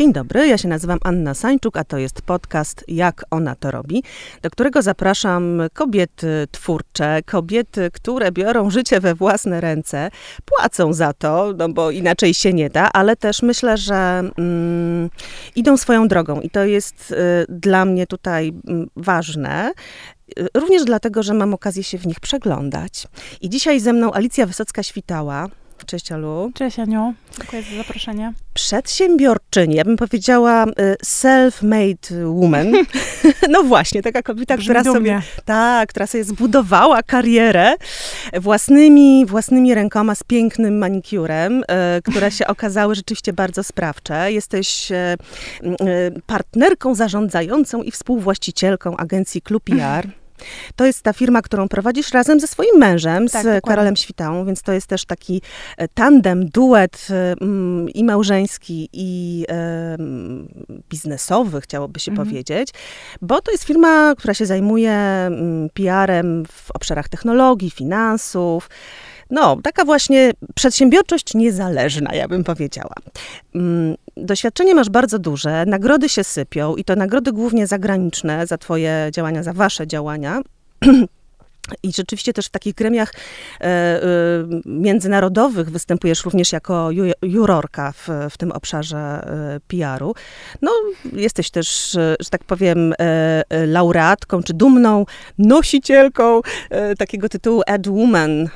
Dzień dobry, ja się nazywam Anna Sańczuk, a to jest podcast Jak ona to robi, do którego zapraszam kobiety twórcze, kobiety, które biorą życie we własne ręce, płacą za to, no bo inaczej się nie da, ale też myślę, że mm, idą swoją drogą i to jest y, dla mnie tutaj mm, ważne. Również dlatego, że mam okazję się w nich przeglądać. I dzisiaj ze mną Alicja Wysocka-Świtała, Cześć Alu. Cześć Aniu, dziękuję za zaproszenie. Przedsiębiorczyni, ja bym powiedziała y, self-made woman. No właśnie, taka kobieta, Brzmi która dumnie. sobie, tak, która sobie zbudowała karierę własnymi, własnymi rękoma z pięknym manikurem, y, które się okazały rzeczywiście bardzo sprawcze. Jesteś y, partnerką zarządzającą i współwłaścicielką agencji Club PR. To jest ta firma, którą prowadzisz razem ze swoim mężem, Tak, z dokładnie. Karolem Świtałą, więc to jest też taki e, tandem, duet e, mm, i małżeński, i e, mm, biznesowy, chciałoby się Mhm. powiedzieć, bo to jest firma, która się zajmuje mm, PR-em w obszarach technologii, finansów. No, taka właśnie przedsiębiorczość niezależna, ja bym powiedziała. Doświadczenie masz bardzo duże, nagrody się sypią i to nagrody głównie zagraniczne za twoje działania, za wasze działania. I rzeczywiście też w takich gremiach e, e, międzynarodowych występujesz również jako ju, jurorka w, w tym obszarze e, PR-u. No, jesteś też, że tak powiem, laureatką, czy dumną nosicielką takiego tytułu Ad Woman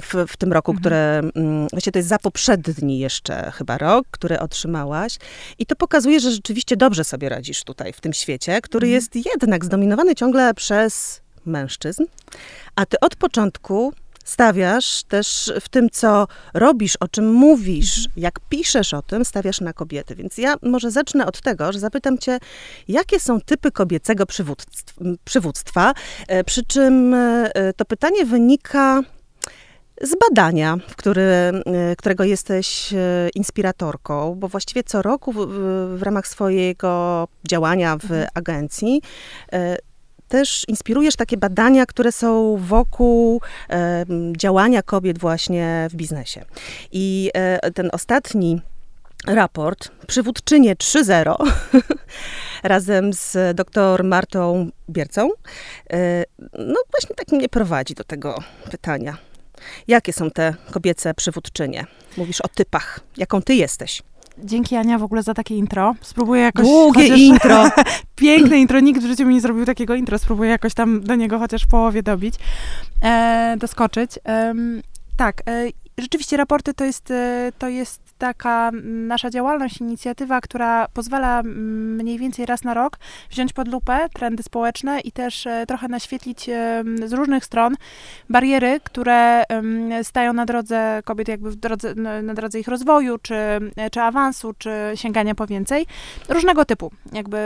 w, w tym roku, Mhm. które, mm, właściwie to jest za poprzedni jeszcze chyba rok, który otrzymałaś. I to pokazuje, że rzeczywiście dobrze sobie radzisz tutaj w tym świecie, który Mhm. jest jednak zdominowany ciągle przez mężczyzn, a ty od początku stawiasz też w tym, co robisz, o czym mówisz, jak piszesz o tym, stawiasz na kobiety. Więc ja może zacznę od tego, że zapytam cię, jakie są typy kobiecego przywództw- przywództwa, e, przy czym e, to pytanie wynika z badania, w który, e, którego jesteś e, inspiratorką, bo właściwie co roku w, w- ramach swojego działania w Mhm. agencji e, też inspirujesz takie badania, które są wokół e, działania kobiet właśnie w biznesie. I e, ten ostatni raport, Przywódczynie 3.0, razem z dr Martą Biercą, e, no właśnie tak mnie prowadzi do tego pytania. Jakie są te kobiece przywódczynie? Mówisz o typach. Jaką ty jesteś? Dzięki Ania w ogóle za takie intro. Spróbuję jakoś... Długie chociaż- intro. Piękne intro, nikt w życiu mi nie zrobił takiego intro. Spróbuję jakoś tam do niego chociaż w połowie dobić, e, doskoczyć. Em, tak, e, rzeczywiście raporty to jest, e, to jest taka nasza działalność, inicjatywa, która pozwala mm, mniej więcej raz na rok wziąć pod lupę trendy społeczne i też e, trochę naświetlić em, z różnych stron bariery, które stają na drodze kobiet, jakby w drodze, na, drodze ich rozwoju, czy, czy awansu, czy sięgania po więcej. Różnego typu, jakby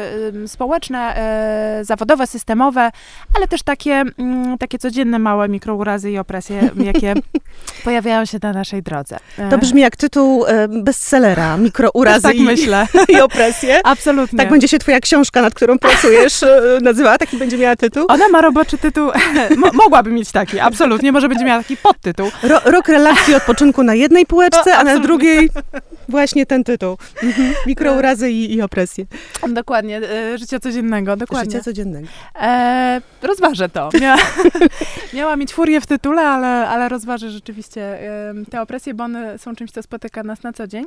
społeczne, e, zawodowe, systemowe, ale też takie, mm, takie codzienne małe mikrourazy i opresje, jakie pojawiają się na naszej drodze. E, To brzmi jak tytuł e, bestsellera, mikrourazy tak i, myślę. i opresje. Absolutnie. Tak będzie się twoja książka, nad którą pracujesz, e, nazywała? Taki będzie miała tytuł? Ona ma roboczy tytuł, mo, mogłaby mieć taki, absolutnie, może będzie miała taki podtytuł. Ro, rok relacji odpoczynku na jednej półeczce, a na drugiej właśnie ten tytuł. Mhm. Mikrourazy i, i opresje. Dokładnie, e, życia codziennego, dokładnie. Życia codziennego. E, rozważę to. Mia, miała mieć furię w tytule, ale, ale rozważę rzeczywiście e, te opresje, bo one są czymś, co spotyka nas na co dzień.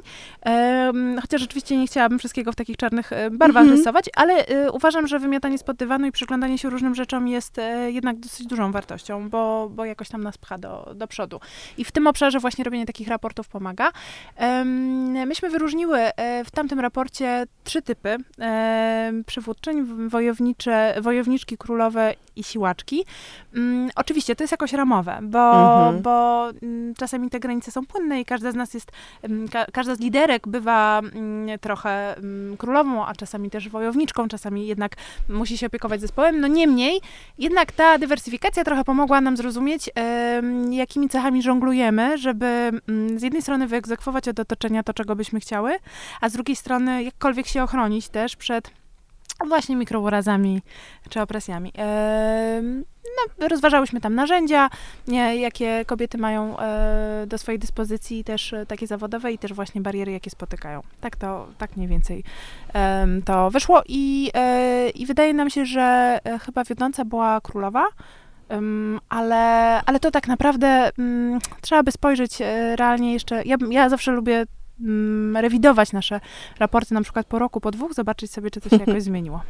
Chociaż rzeczywiście nie chciałabym wszystkiego w takich czarnych e, barwach Mhm. rysować, ale e, uważam, że wymiatanie spod dywanu i przyglądanie się różnym rzeczom jest e, jednak dosyć dużą wartością, bo, bo jakoś tam nas pcha do, do przodu. I w tym obszarze właśnie robienie takich raportów pomaga. Myśmy wyróżniły w tamtym raporcie trzy typy przywódczyń, wojownicze, wojowniczki, królowe i siłaczki. Mm, oczywiście to jest jakoś ramowe, bo, Mhm. bo mm, czasami te granice są płynne i każda z nas jest, mm, ka, każda z liderek bywa mm, trochę mm, królową, a czasami też wojowniczką, czasami jednak musi się opiekować zespołem. No niemniej, jednak ta dywersyfikacja trochę pomogła nam zrozumieć, em, jakimi cechami żonglujemy, żeby mm, z jednej strony wyegzekwować od otoczenia to, czego byśmy chciały, a z drugiej strony jakkolwiek się ochronić też przed właśnie mikrourazami czy opresjami. No, rozważałyśmy tam narzędzia, nie, jakie kobiety mają e, do swojej dyspozycji, też e, takie zawodowe i też właśnie bariery, jakie spotykają. Tak to, tak mniej więcej to wyszło i, e, i wydaje nam się, że chyba wiodąca była królowa, ale, ale to tak naprawdę um, trzeba by spojrzeć e, realnie jeszcze. Ja, ja zawsze lubię um, rewidować nasze raporty, na przykład po roku, po dwóch, zobaczyć sobie, czy to się jakoś zmieniło.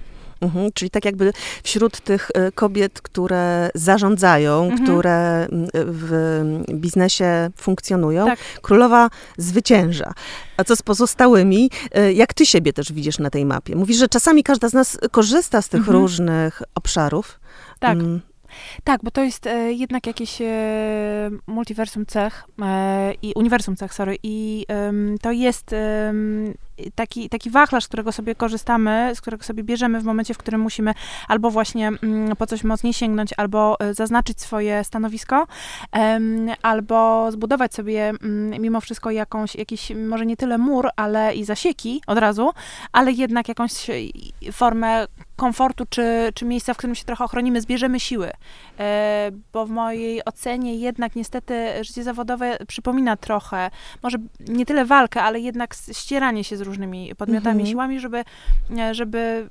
Mhm, czyli tak jakby wśród tych e, kobiet, które zarządzają, mhm. które w biznesie funkcjonują, tak. królowa zwycięża. A co z pozostałymi? E, jak ty siebie też widzisz na tej mapie? Mówisz, że czasami każda z nas korzysta z tych mhm. różnych obszarów. Tak. Tak, bo to jest e, jednak jakieś e, multiversum cech e, i uniwersum cech, sorry, i to jest taki, taki wachlarz, z którego sobie korzystamy, z którego sobie bierzemy w momencie, w którym musimy albo właśnie mm, po coś mocniej sięgnąć, albo e, zaznaczyć swoje stanowisko, albo zbudować sobie mm, mimo wszystko jakąś, jakiś, może nie tyle mur, ale i zasieki od razu, ale jednak jakąś formę komfortu, czy, czy miejsca, w którym się trochę ochronimy, zbierzemy siły. E, bo w mojej ocenie jednak niestety życie zawodowe przypomina trochę, może nie tyle walkę, ale jednak ścieranie się z różnymi podmiotami, mhm. siłami, żeby, e, żeby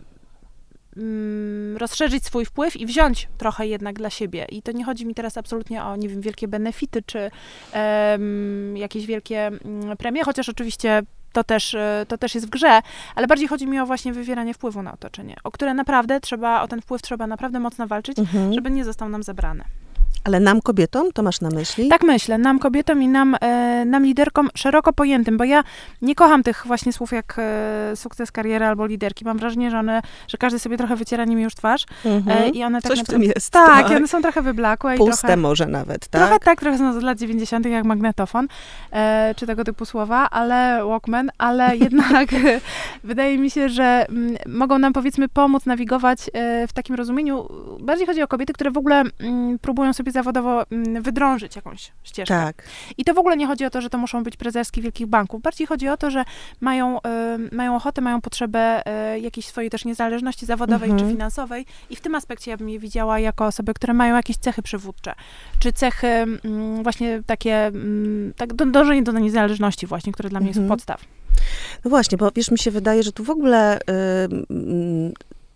mm, rozszerzyć swój wpływ i wziąć trochę jednak dla siebie. I to nie chodzi mi teraz absolutnie o, nie wiem, wielkie benefity, czy um, jakieś wielkie um, premie, chociaż oczywiście to też, e, to też jest w grze, ale bardziej chodzi mi o właśnie wywieranie wpływu na otoczenie, o które naprawdę trzeba, o ten wpływ trzeba naprawdę mocno walczyć, mhm. żeby nie został nam zabrany. Ale nam kobietom, to masz na myśli? Tak myślę, nam kobietom i nam, e, nam liderkom szeroko pojętym, bo ja nie kocham tych właśnie słów jak e, sukces kariery albo liderki. Mam wrażenie, że one, że każdy sobie trochę wyciera nimi już twarz mhm. e, i one tak Coś w tym jest. Tak, tak. I one są trochę wyblakłe. Puste i trochę, może nawet, tak? Trochę tak, trochę są z lat 90. jak magnetofon, e, czy tego typu słowa, ale Walkman, ale jednak wydaje mi się, że m, mm, mogą nam powiedzmy pomóc nawigować e, w takim rozumieniu. Bardziej chodzi o kobiety, które w ogóle m, mm, próbują sobie zawodowo mm, wydrążyć jakąś ścieżkę. Tak. I to w ogóle nie chodzi o to, że to muszą być prezeski wielkich banków. Bardziej chodzi o to, że mają, y, mają ochotę, mają potrzebę y, jakiejś swojej też niezależności zawodowej mhm. czy finansowej. I w tym aspekcie ja bym je widziała jako osoby, które mają jakieś cechy przywódcze. Czy cechy y, właśnie takie, tak, dążenie do niezależności właśnie, które dla mnie mhm. jest podstaw. No właśnie, bo wiesz, mi się wydaje, że tu w ogóle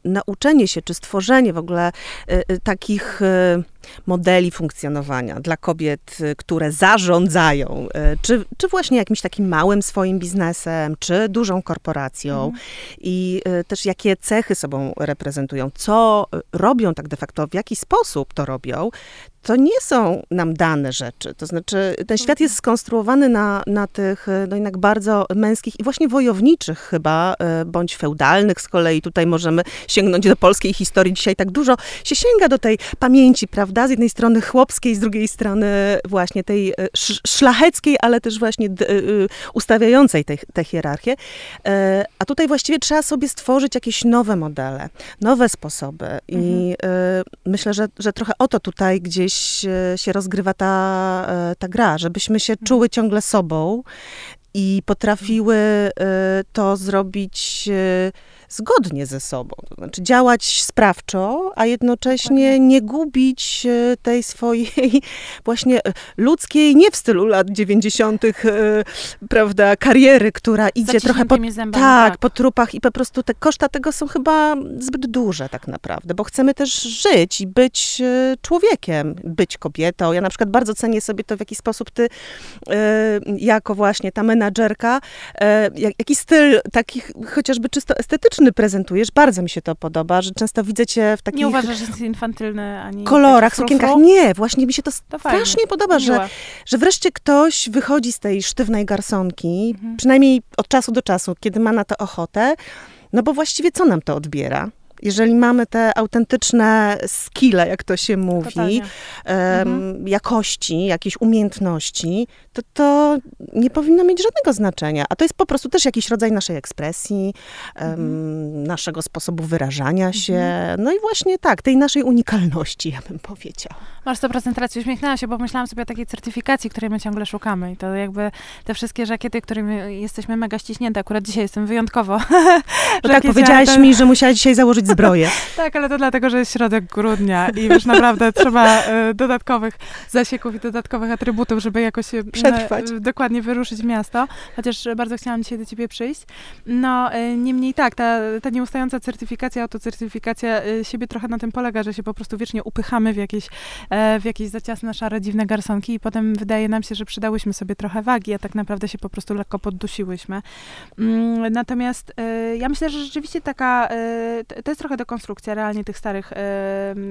nauczenie się, czy stworzenie w ogóle y, y, takich y, modeli funkcjonowania dla kobiet, które zarządzają, czy, czy właśnie jakimś takim małym swoim biznesem, czy dużą korporacją mhm. i też jakie cechy sobą reprezentują, co robią tak de facto, w jaki sposób to robią, to nie są nam dane rzeczy. To znaczy, ten świat jest skonstruowany na, na tych no jednak bardzo męskich i właśnie wojowniczych chyba, bądź feudalnych z kolei. Tutaj możemy sięgnąć do polskiej historii. Dzisiaj tak dużo się sięga do tej pamięci, prawda? Z jednej strony chłopskiej, z drugiej strony właśnie tej e, szlacheckiej, ale też właśnie e, e, ustawiającej tę hierarchię. A tutaj właściwie trzeba sobie stworzyć jakieś nowe modele, nowe sposoby. I mhm. myślę, że, że trochę o to tutaj gdzieś się rozgrywa ta, ta gra, żebyśmy się mhm. czuły ciągle sobą i potrafiły to zrobić zgodnie ze sobą. To znaczy działać sprawczo, a jednocześnie nie gubić e, tej swojej właśnie e, ludzkiej, nie w stylu lat 90., e, prawda, kariery, która idzie trochę po, zębami, tak, tak, po trupach i po prostu te koszta tego są chyba zbyt duże tak naprawdę, bo chcemy też żyć i być człowiekiem, być kobietą. Ja na przykład bardzo cenię sobie to, w jaki sposób ty jako właśnie ta menadżerka, jaki styl takich chociażby czysto estetyczny prezentujesz. Bardzo mi się to podoba, że często widzę cię w takich... Nie uważasz, że jest infantylny ani... Kolorach, sukienkach. Nie, właśnie mi się to, to strasznie fajnie. podoba, że, że wreszcie ktoś wychodzi z tej sztywnej garsonki, mhm. przynajmniej od czasu do czasu, kiedy ma na to ochotę, no bo właściwie co nam to odbiera? Jeżeli mamy te autentyczne skille, jak to się mówi, um, jakości, jakieś umiejętności, to to nie powinno mieć żadnego znaczenia. A to jest po prostu też jakiś rodzaj naszej ekspresji, um, naszego sposobu wyrażania się, no i właśnie tak, tej naszej unikalności, ja bym powiedziała. Masz 100% racji, uśmiechnęłam się, bo myślałam sobie o takiej certyfikacji, której my ciągle szukamy. I to jakby te wszystkie żakiety, którymi jesteśmy mega ściśnięte, akurat dzisiaj jestem wyjątkowo. No tak, powiedziałaś mi, że musiałaś dzisiaj założyć zbroję. tak, ale to dlatego, że jest środek grudnia i już naprawdę trzeba y, dodatkowych zasieków i dodatkowych atrybutów, żeby jakoś y, przetrwać. Dokładnie wyruszyć miasto, chociaż bardzo chciałam dzisiaj do ciebie przyjść. No, niemniej tak, ta, ta nieustająca certyfikacja, autocertyfikacja siebie trochę na tym polega, że się po prostu wiecznie upychamy w jakieś, w jakieś zaciasne, szare, dziwne garsonki i potem wydaje nam się, że przydałyśmy sobie trochę wagi, a tak naprawdę się po prostu lekko poddusiłyśmy. Mm, natomiast ja myślę, że rzeczywiście taka, to jest trochę dekonstrukcja realnie tych starych,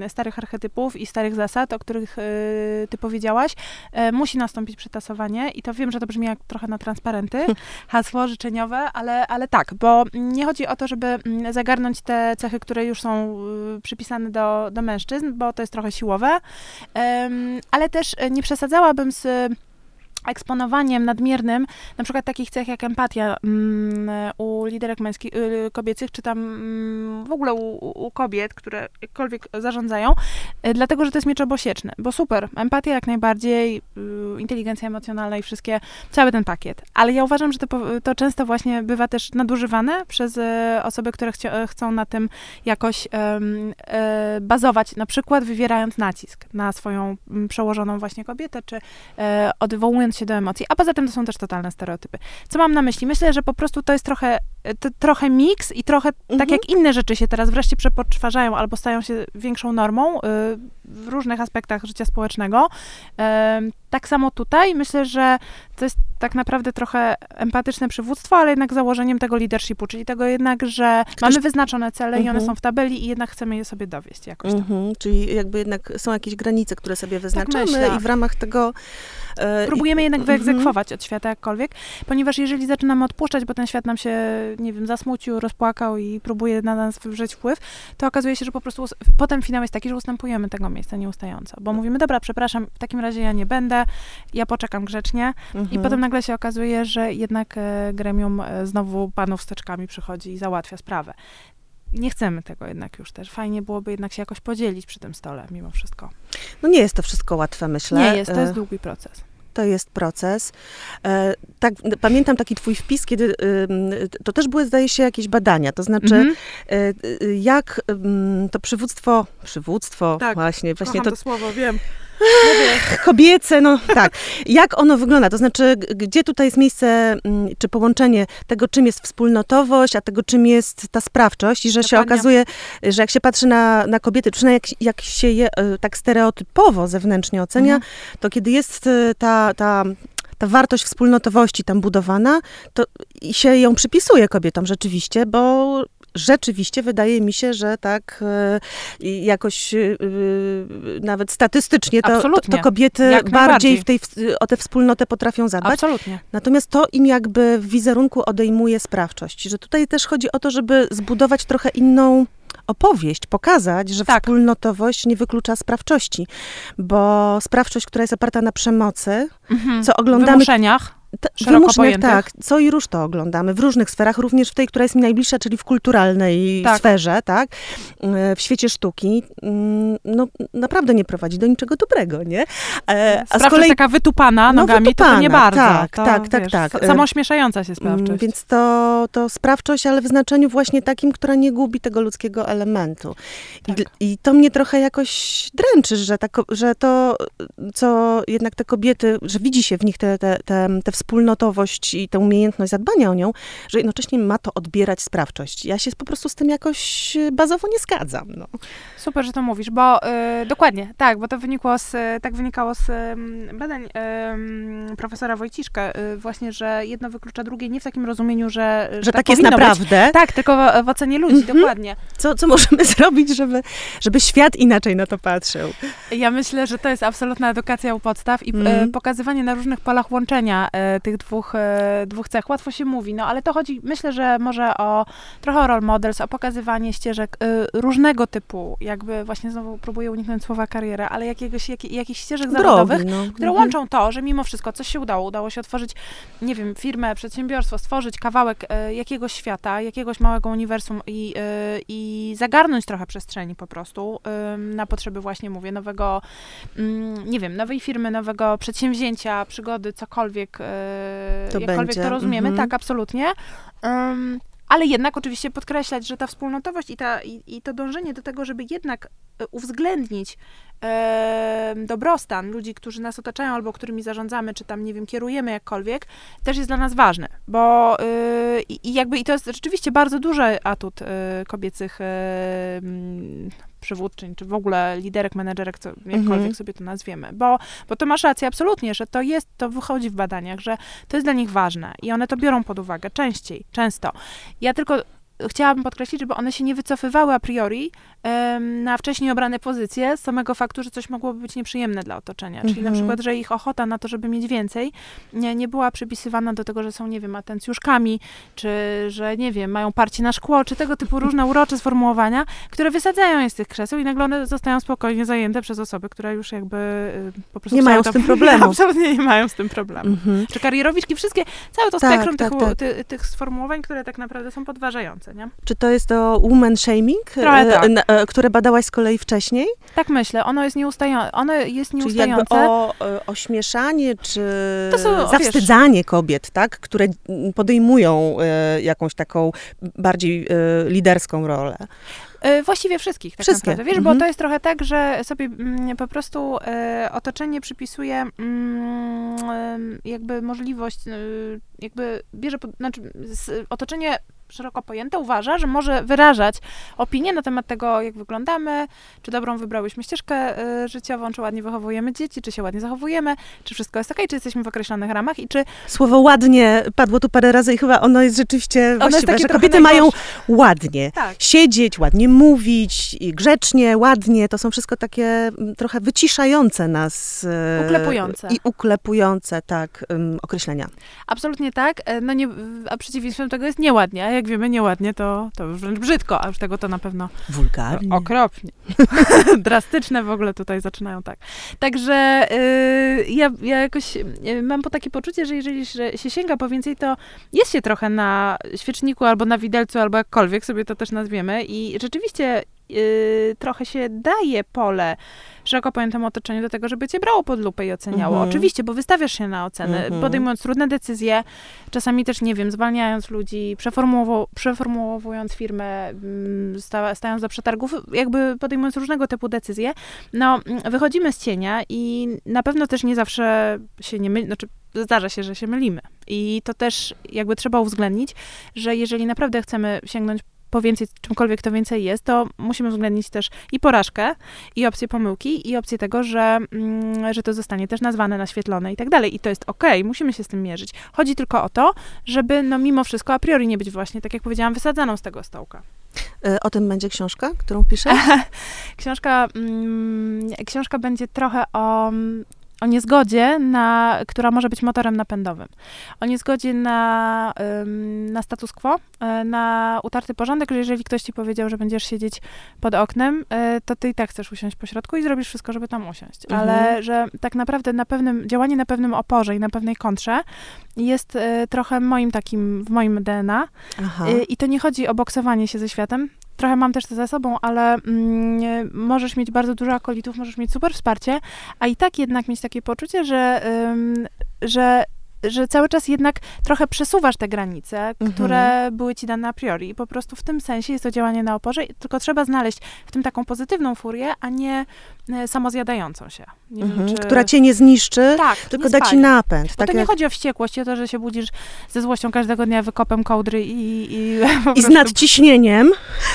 starych archetypów i starych zasad, o których ty powiedziałaś. Musi nastąpić przetasowanie i to wiem, że to brzmi jak trochę na transparenty, hasło życzeniowe, ale, ale tak, bo nie chodzi o to, żeby mm, zagarnąć te cechy, które już są y, przypisane do, do mężczyzn, bo to jest trochę siłowe, ale też nie przesadzałabym z eksponowaniem nadmiernym, na przykład takich cech jak empatia mm, u liderek męskich, y, kobiecych, czy tam mm, w ogóle u, u, kobiet, które jakkolwiek zarządzają, y, dlatego, że to jest miecz obosieczny, bo super, empatia jak najbardziej, y, inteligencja emocjonalna i wszystkie, cały ten pakiet, ale ja uważam, że to, to często właśnie bywa też nadużywane przez osoby, które chcia, chcą na tym jakoś bazować, na przykład wywierając nacisk na swoją mm, przełożoną właśnie kobietę, czy odwołując się do emocji, a poza tym to są też totalne stereotypy. Co mam na myśli? Myślę, że po prostu to jest trochę, trochę miks i trochę mhm. tak jak inne rzeczy się teraz wreszcie przepoczwarzają albo stają się większą normą y, w różnych aspektach życia społecznego. Y, tak samo tutaj myślę, że to jest tak naprawdę trochę empatyczne przywództwo, ale jednak założeniem tego leadershipu, czyli tego jednak, że Ktoś... mamy wyznaczone cele i one mhm. są w tabeli i jednak chcemy je sobie dowieść jakoś tam. Mhm. Czyli jakby jednak są jakieś granice, które sobie tak wyznaczamy tak i w ramach tego... E, Próbujemy jednak mhm. wyegzekwować od świata jakkolwiek, ponieważ jeżeli zaczynamy odpuszczać, bo ten świat nam się, nie wiem, zasmucił, rozpłakał i próbuje na nas wywrzeć wpływ, to okazuje się, że po prostu potem finał jest taki, że ustępujemy tego miejsca nieustająco, bo mówimy, dobra, przepraszam, w takim razie ja nie będę, ja poczekam grzecznie i potem nagle się okazuje, że jednak e, gremium e, znowu panów steczkami przychodzi i załatwia sprawę. Nie chcemy tego jednak już też. Fajnie byłoby jednak się jakoś podzielić przy tym stole, mimo wszystko. No nie jest to wszystko łatwe, myślę. Nie jest, to jest e, długi proces to jest proces. tak, pamiętam taki twój wpis, kiedy to też były, zdaje się, jakieś badania, to znaczy mm -hmm. jak to przywództwo, przywództwo tak, właśnie, właśnie to, to słowo, wiem. Kobiece, no tak. Jak ono wygląda? To znaczy, gdzie tutaj jest miejsce, mm, czy połączenie tego, czym jest wspólnotowość, a tego, czym jest ta sprawczość i że Dokładnie. się okazuje, że jak się patrzy na, na kobiety, przynajmniej jak, jak się je e, tak stereotypowo zewnętrznie ocenia, mhm. to kiedy jest e, ta, ta ta wartość wspólnotowości tam budowana, to się ją przypisuje kobietom rzeczywiście, bo rzeczywiście wydaje mi się, że tak e, jakoś e, nawet statystycznie to, to, kobiety bardziej w tej, o tę wspólnotę potrafią zadbać. Absolutnie. Natomiast to im jakby w wizerunku odejmuje sprawczość. Że tutaj też chodzi o to, żeby zbudować trochę inną opowieść, pokazać, że tak. wspólnotowość nie wyklucza sprawczości, bo sprawczość, która jest oparta na przemocy, mhm. co oglądamy... Wymuszeniach w wymusznych, tak. Co i róż to oglądamy. W różnych sferach, również w tej, która jest mi najbliższa, czyli w kulturalnej tak. sferze, tak? E, w świecie sztuki. Mm, no, naprawdę nie prowadzi do niczego dobrego, nie? E, a z kolei taka wytupana no, nogami, wytupana, to nie bardzo. Tak, to, tak, tak, wiesz, tak. Się sprawczość. Mm, więc to, to sprawczość, ale w znaczeniu właśnie takim, która nie gubi tego ludzkiego elementu. Tak. I, I, to mnie trochę jakoś dręczy, że, ta, że to, co jednak te kobiety, że widzi się w nich te, te, te, te wspólnotowość i tę umiejętność zadbania o nią, że jednocześnie ma to odbierać sprawczość. Ja się po prostu z tym jakoś e, bazowo nie zgadzam. No. Super, że to mówisz, bo y, dokładnie, tak, bo to wynikło z, tak wynikało z badań y, profesora Wojciszka, y, właśnie, że jedno wyklucza drugie, nie w takim rozumieniu, że, że, że tak, tak jest naprawdę. Być. Tak, tylko w, w ocenie ludzi, mhm. dokładnie. Co, co możemy zrobić, żeby, żeby świat inaczej na to patrzył? Ja myślę, że to jest absolutna edukacja u podstaw i mm. pokazywanie na różnych polach łączenia e, tych dwóch, e, dwóch cech. Łatwo się mówi, no ale to chodzi, myślę, że może o trochę o role models, o pokazywanie ścieżek y, różnego typu, jakby właśnie znowu próbuję uniknąć słowa kariera, ale jakiegoś, jak, jakichś ścieżek Drogi, zawodowych, no. które Mhm. łączą to, że mimo wszystko coś się udało, udało się otworzyć, nie wiem, firmę, przedsiębiorstwo, stworzyć kawałek e, jakiegoś świata, jakiegoś małego uniwersum i, e, i zagarnąć trochę przestrzeni po prostu e, na potrzeby właśnie, mówię, nowego, mm, nie wiem, nowej firmy, nowego przedsięwzięcia, przygody, cokolwiek, e, To jakkolwiek będzie, to rozumiemy, mhm. tak, absolutnie. Ale jednak oczywiście podkreślać, że ta wspólnotowość i, ta, i, i to dążenie do tego, żeby jednak uwzględnić dobrostan ludzi, którzy nas otaczają albo którymi zarządzamy, czy tam, nie wiem, kierujemy jakkolwiek, też jest dla nas ważne, bo e, i, jakby i to jest rzeczywiście bardzo duży atut e, kobiecych mm, przywódczyń, czy w ogóle liderek, menedżerek, co, jakkolwiek Mhm. sobie to nazwiemy, bo, bo to masz rację absolutnie, że to jest, to wychodzi w badaniach, że to jest dla nich ważne i one to biorą pod uwagę częściej, często. Ja tylko chciałabym podkreślić, żeby one się nie wycofywały a priori na wcześniej obrane pozycje z samego faktu, że coś mogłoby być nieprzyjemne dla otoczenia. Czyli na Mhm. przykład, że ich ochota na to, żeby mieć więcej, nie, nie była przypisywana do tego, że są, nie wiem, atencjuszkami, czy że, nie wiem, mają parcie na szkło, czy tego typu różne urocze sformułowania, które wysadzają je z tych krzeseł i nagle one zostają spokojnie zajęte przez osoby, które już jakby y, po prostu Nie mają z tym problemu. Absolutnie nie mają z tym problemu. Mhm. Czy karierowiczki, wszystkie, całe to Tak, spektrum tak, tych, tak. Ty, tych sformułowań, które tak naprawdę są podważające, nie? Czy to jest to woman shaming, e, tak. e, które badałaś z kolei wcześniej? Tak myślę, ono jest nieustające, ono jest Czyli jakby nieustające. o e, ośmieszanie, czy To są, zawstydzanie kobiet, tak? Które podejmują jakąś taką bardziej liderską rolę. Właściwie wszystkich tak Wszystkie. naprawdę. Wiesz, Mhm. bo to jest trochę tak, że sobie mm, po prostu otoczenie przypisuje mm, jakby możliwość, jakby bierze, pod, znaczy z, otoczenie szeroko pojęte uważa, że może wyrażać opinię na temat tego, jak wyglądamy, czy dobrą wybrałyśmy ścieżkę e, życiową, czy ładnie wychowujemy dzieci, czy się ładnie zachowujemy, czy wszystko jest okej, czy jesteśmy w określonych ramach i czy Słowo ładnie padło tu parę razy i chyba ono jest rzeczywiście jest właściwe, takie że kobiety mają ładnie tak. siedzieć, ładnie mówić, i grzecznie, ładnie. To są wszystko takie mm, trochę wyciszające nas. e, Uklepujące. I uklepujące, tak, em, określenia. Absolutnie tak, e, no nie, a przeciwieństwem tego jest nieładnie, jak wiemy nieładnie, to, to już wręcz brzydko, a już tego to na pewno Wulgarnie. okropnie. Drastyczne w ogóle tutaj zaczynają tak. Także y, ja, ja jakoś y, mam po takie poczucie, że jeżeli że się sięga po więcej, to jest się trochę na świeczniku albo na widelcu, albo jakkolwiek sobie to też nazwiemy i rzeczywiście y, trochę się daje pole szeroko pojętemu otoczeniu do tego, żeby cię brało pod lupę i oceniało. Mhm. Oczywiście, bo wystawiasz się na ocenę, Mhm. podejmując trudne decyzje, czasami też, nie wiem, zwalniając ludzi, przeformułowując firmę, mm, sta, stając do przetargów, jakby podejmując różnego typu decyzje, no, wychodzimy z cienia i na pewno też nie zawsze się nie myli, znaczy zdarza się, że się mylimy. I to też jakby trzeba uwzględnić, że jeżeli naprawdę chcemy sięgnąć po więcej, czymkolwiek to więcej jest, to musimy uwzględnić też i porażkę, i opcję pomyłki, i opcję tego, że, mm, że to zostanie też nazwane, naświetlone i tak dalej. I to jest okej, musimy się z tym mierzyć. Chodzi tylko o to, żeby no mimo wszystko a priori nie być właśnie, tak jak powiedziałam, wysadzaną z tego stołka. E, O tym będzie książka, którą piszę? Książka, mm, książka będzie trochę o, o niezgodzie, na, która może być motorem napędowym. O niezgodzie na, na status quo, y, na utarty porządek, że jeżeli ktoś ci powiedział, że będziesz siedzieć pod oknem, y, to ty i tak chcesz usiąść po środku i zrobisz wszystko, żeby tam usiąść. Mhm. Ale że tak naprawdę na pewnym, działanie na pewnym oporze i na pewnej kontrze jest y, trochę moim takim, w moim DNA. I to nie chodzi o boksowanie się ze światem. Trochę mam też to za sobą, ale mm, możesz mieć bardzo dużo akolitów, możesz mieć super wsparcie, a i tak jednak mieć takie poczucie, że, ym, że, że cały czas jednak trochę przesuwasz te granice, Mhm. które były ci dane a priori. I po prostu w tym sensie jest to działanie na oporze, i tylko trzeba znaleźć w tym taką pozytywną furię, a nie samozjadającą się. Nie Mhm. wiem, czy... Która cię nie zniszczy, tak, tylko nie da ci napęd. Bo Tak to nie jak... chodzi o wściekłość, o to, że się budzisz ze złością każdego dnia wykopem kołdry i, i, I z nadciśnieniem.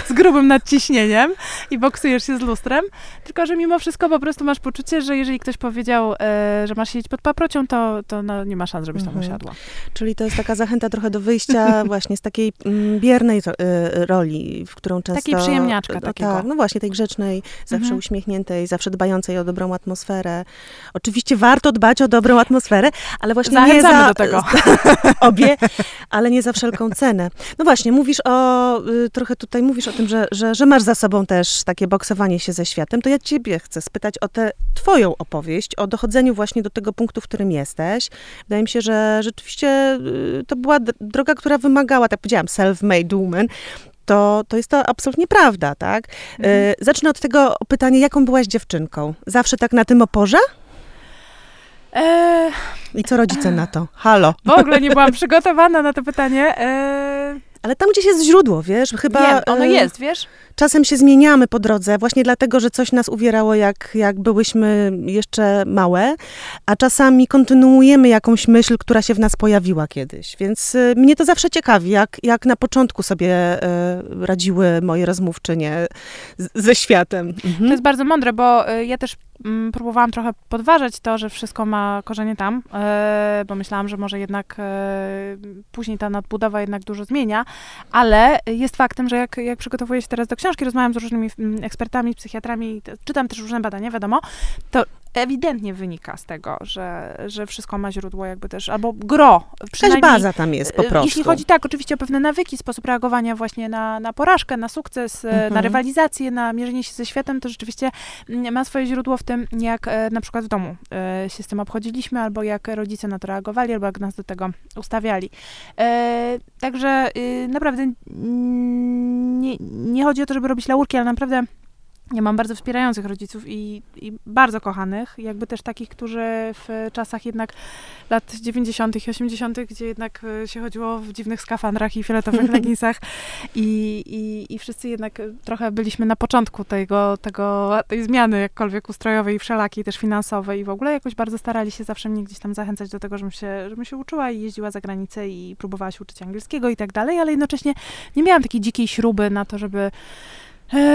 z grubym nadciśnieniem i boksujesz się z lustrem, tylko że mimo wszystko po prostu masz poczucie, że jeżeli ktoś powiedział, e, że masz siedzieć pod paprocią, to, to no, nie ma szans, żebyś tam Mhm. usiadła. Czyli to jest taka zachęta trochę do wyjścia właśnie z takiej mm, biernej y, roli, w którą często... Takiej przyjemniaczka no, takiego. Tak, no właśnie, tej grzecznej, zawsze Mhm. uśmiechniętej, zawsze zawsze dbającej o dobrą atmosferę. Oczywiście warto dbać o dobrą atmosferę, ale właśnie Zachęcamy nie za... do tego. obie, ale nie za wszelką cenę. No właśnie, mówisz o, y, trochę tutaj mówisz o tym, że, że, że masz za sobą też takie boksowanie się ze światem, to ja ciebie chcę spytać o tę twoją opowieść, o dochodzeniu właśnie do tego punktu, w którym jesteś. Wydaje mi się, że rzeczywiście y, to była droga, która wymagała, tak powiedziałam, self-made woman, to, to jest to absolutnie prawda, tak? Mhm. Y, zacznę od tego pytania, jaką byłaś dziewczynką? Zawsze tak na tym oporze? E... I co rodzice na to? Halo. W ogóle nie byłam przygotowana na to pytanie. E... Ale tam gdzieś jest źródło, wiesz? Chyba. Wiem, ono e, jest, wiesz? Czasem się zmieniamy po drodze, właśnie dlatego, że coś nas uwierało, jak, jak byłyśmy jeszcze małe, a czasami kontynuujemy jakąś myśl, która się w nas pojawiła kiedyś. Więc y, mnie to zawsze ciekawi, jak, jak na początku sobie y, radziły moje rozmówczynie ze światem. Mhm. To jest bardzo mądre, bo y, ja też mm, próbowałam trochę podważać to, że wszystko ma korzenie tam, bo myślałam, że może jednak później ta nadbudowa jednak dużo zmienia, ale jest faktem, że jak, jak przygotowuję się teraz do książki, rozmawiam z różnymi mm, ekspertami, psychiatrami, czytam też różne badania, wiadomo, to ewidentnie wynika z tego, że, że wszystko ma źródło jakby też, albo gro. Jakaś baza tam jest po y, prostu. Jeśli chodzi tak, oczywiście o pewne nawyki, sposób reagowania właśnie na, na porażkę, na sukces, mhm. na rywalizację, na mierzenie się ze światem, to rzeczywiście mm, ma swoje źródło w tym, jak e, na przykład w domu e, się z tym obchodziliśmy, albo jak rodzice na to reagowali, albo jak nas do tego ustawiali. E, także y, naprawdę nie, nie chodzi o to, żeby robić laurki, ale naprawdę ja mam bardzo wspierających rodziców i, i, bardzo kochanych, jakby też takich, którzy w czasach jednak lat 90. i 80., gdzie jednak e, się chodziło w dziwnych skafandrach i fioletowych leginsach i, i, i wszyscy jednak trochę byliśmy na początku tego, tego, tej zmiany jakkolwiek ustrojowej i wszelakiej, też finansowej i w ogóle jakoś bardzo starali się zawsze mnie gdzieś tam zachęcać do tego, żebym się, żebym się uczyła i jeździła za granicę i próbowała się uczyć angielskiego i tak dalej, ale jednocześnie nie miałam takiej dzikiej śruby na to, żeby E,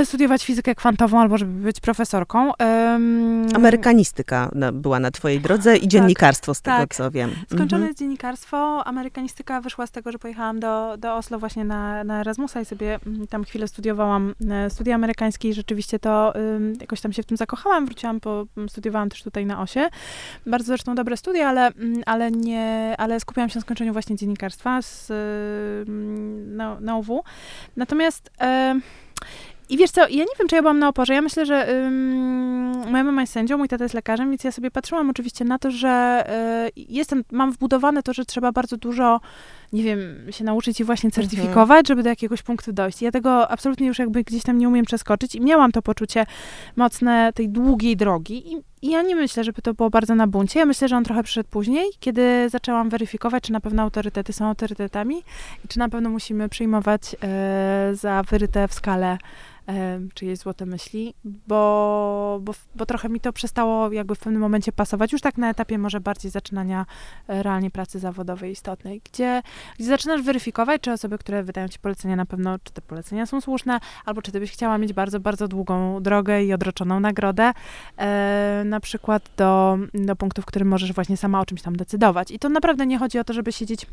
studiować fizykę kwantową albo żeby być profesorką. Um, Amerykanistyka była na twojej drodze i tak, dziennikarstwo, tak, z tego tak. co wiem. Skończone mhm. dziennikarstwo. Amerykanistyka wyszła z tego, że pojechałam do, do Oslo właśnie na, na Erasmusa i sobie mm, tam chwilę studiowałam e, studia amerykańskie i rzeczywiście to um, jakoś tam się w tym zakochałam. Wróciłam, po, mm, studiowałam też tutaj na OSie. Bardzo zresztą dobre studia, ale, mm, ale, nie, ale skupiałam się na skończeniu właśnie dziennikarstwa z, na, na UW. Natomiast i wiesz co, ja nie wiem, czy ja byłam na oporze. Ja myślę, że ym, moja mama jest sędzią, mój tata jest lekarzem, więc ja sobie patrzyłam oczywiście na to, że y, jestem, mam wbudowane to, że trzeba bardzo dużo, nie wiem, się nauczyć i właśnie mhm. certyfikować, mhm. żeby do jakiegoś punktu dojść. Ja tego absolutnie już jakby gdzieś tam nie umiem przeskoczyć i miałam to poczucie mocne tej długiej drogi. I, i ja nie myślę, żeby to było bardzo na buncie. Ja myślę, że on trochę przyszedł później, kiedy zaczęłam weryfikować, czy na pewno autorytety są autorytetami i czy na pewno musimy przyjmować e, za wyryte w skalę czyjeś złote myśli, bo, bo, bo trochę mi to przestało jakby w pewnym momencie pasować, już tak na etapie może bardziej zaczynania e, realnie pracy zawodowej istotnej, gdzie, gdzie zaczynasz weryfikować, czy osoby, które wydają ci polecenia na pewno, czy te polecenia są słuszne, albo czy ty byś chciała mieć bardzo, bardzo długą drogę i odroczoną nagrodę, e, na przykład do, do punktu, w którym możesz właśnie sama o czymś tam decydować. I to naprawdę nie chodzi o to, żeby siedzieć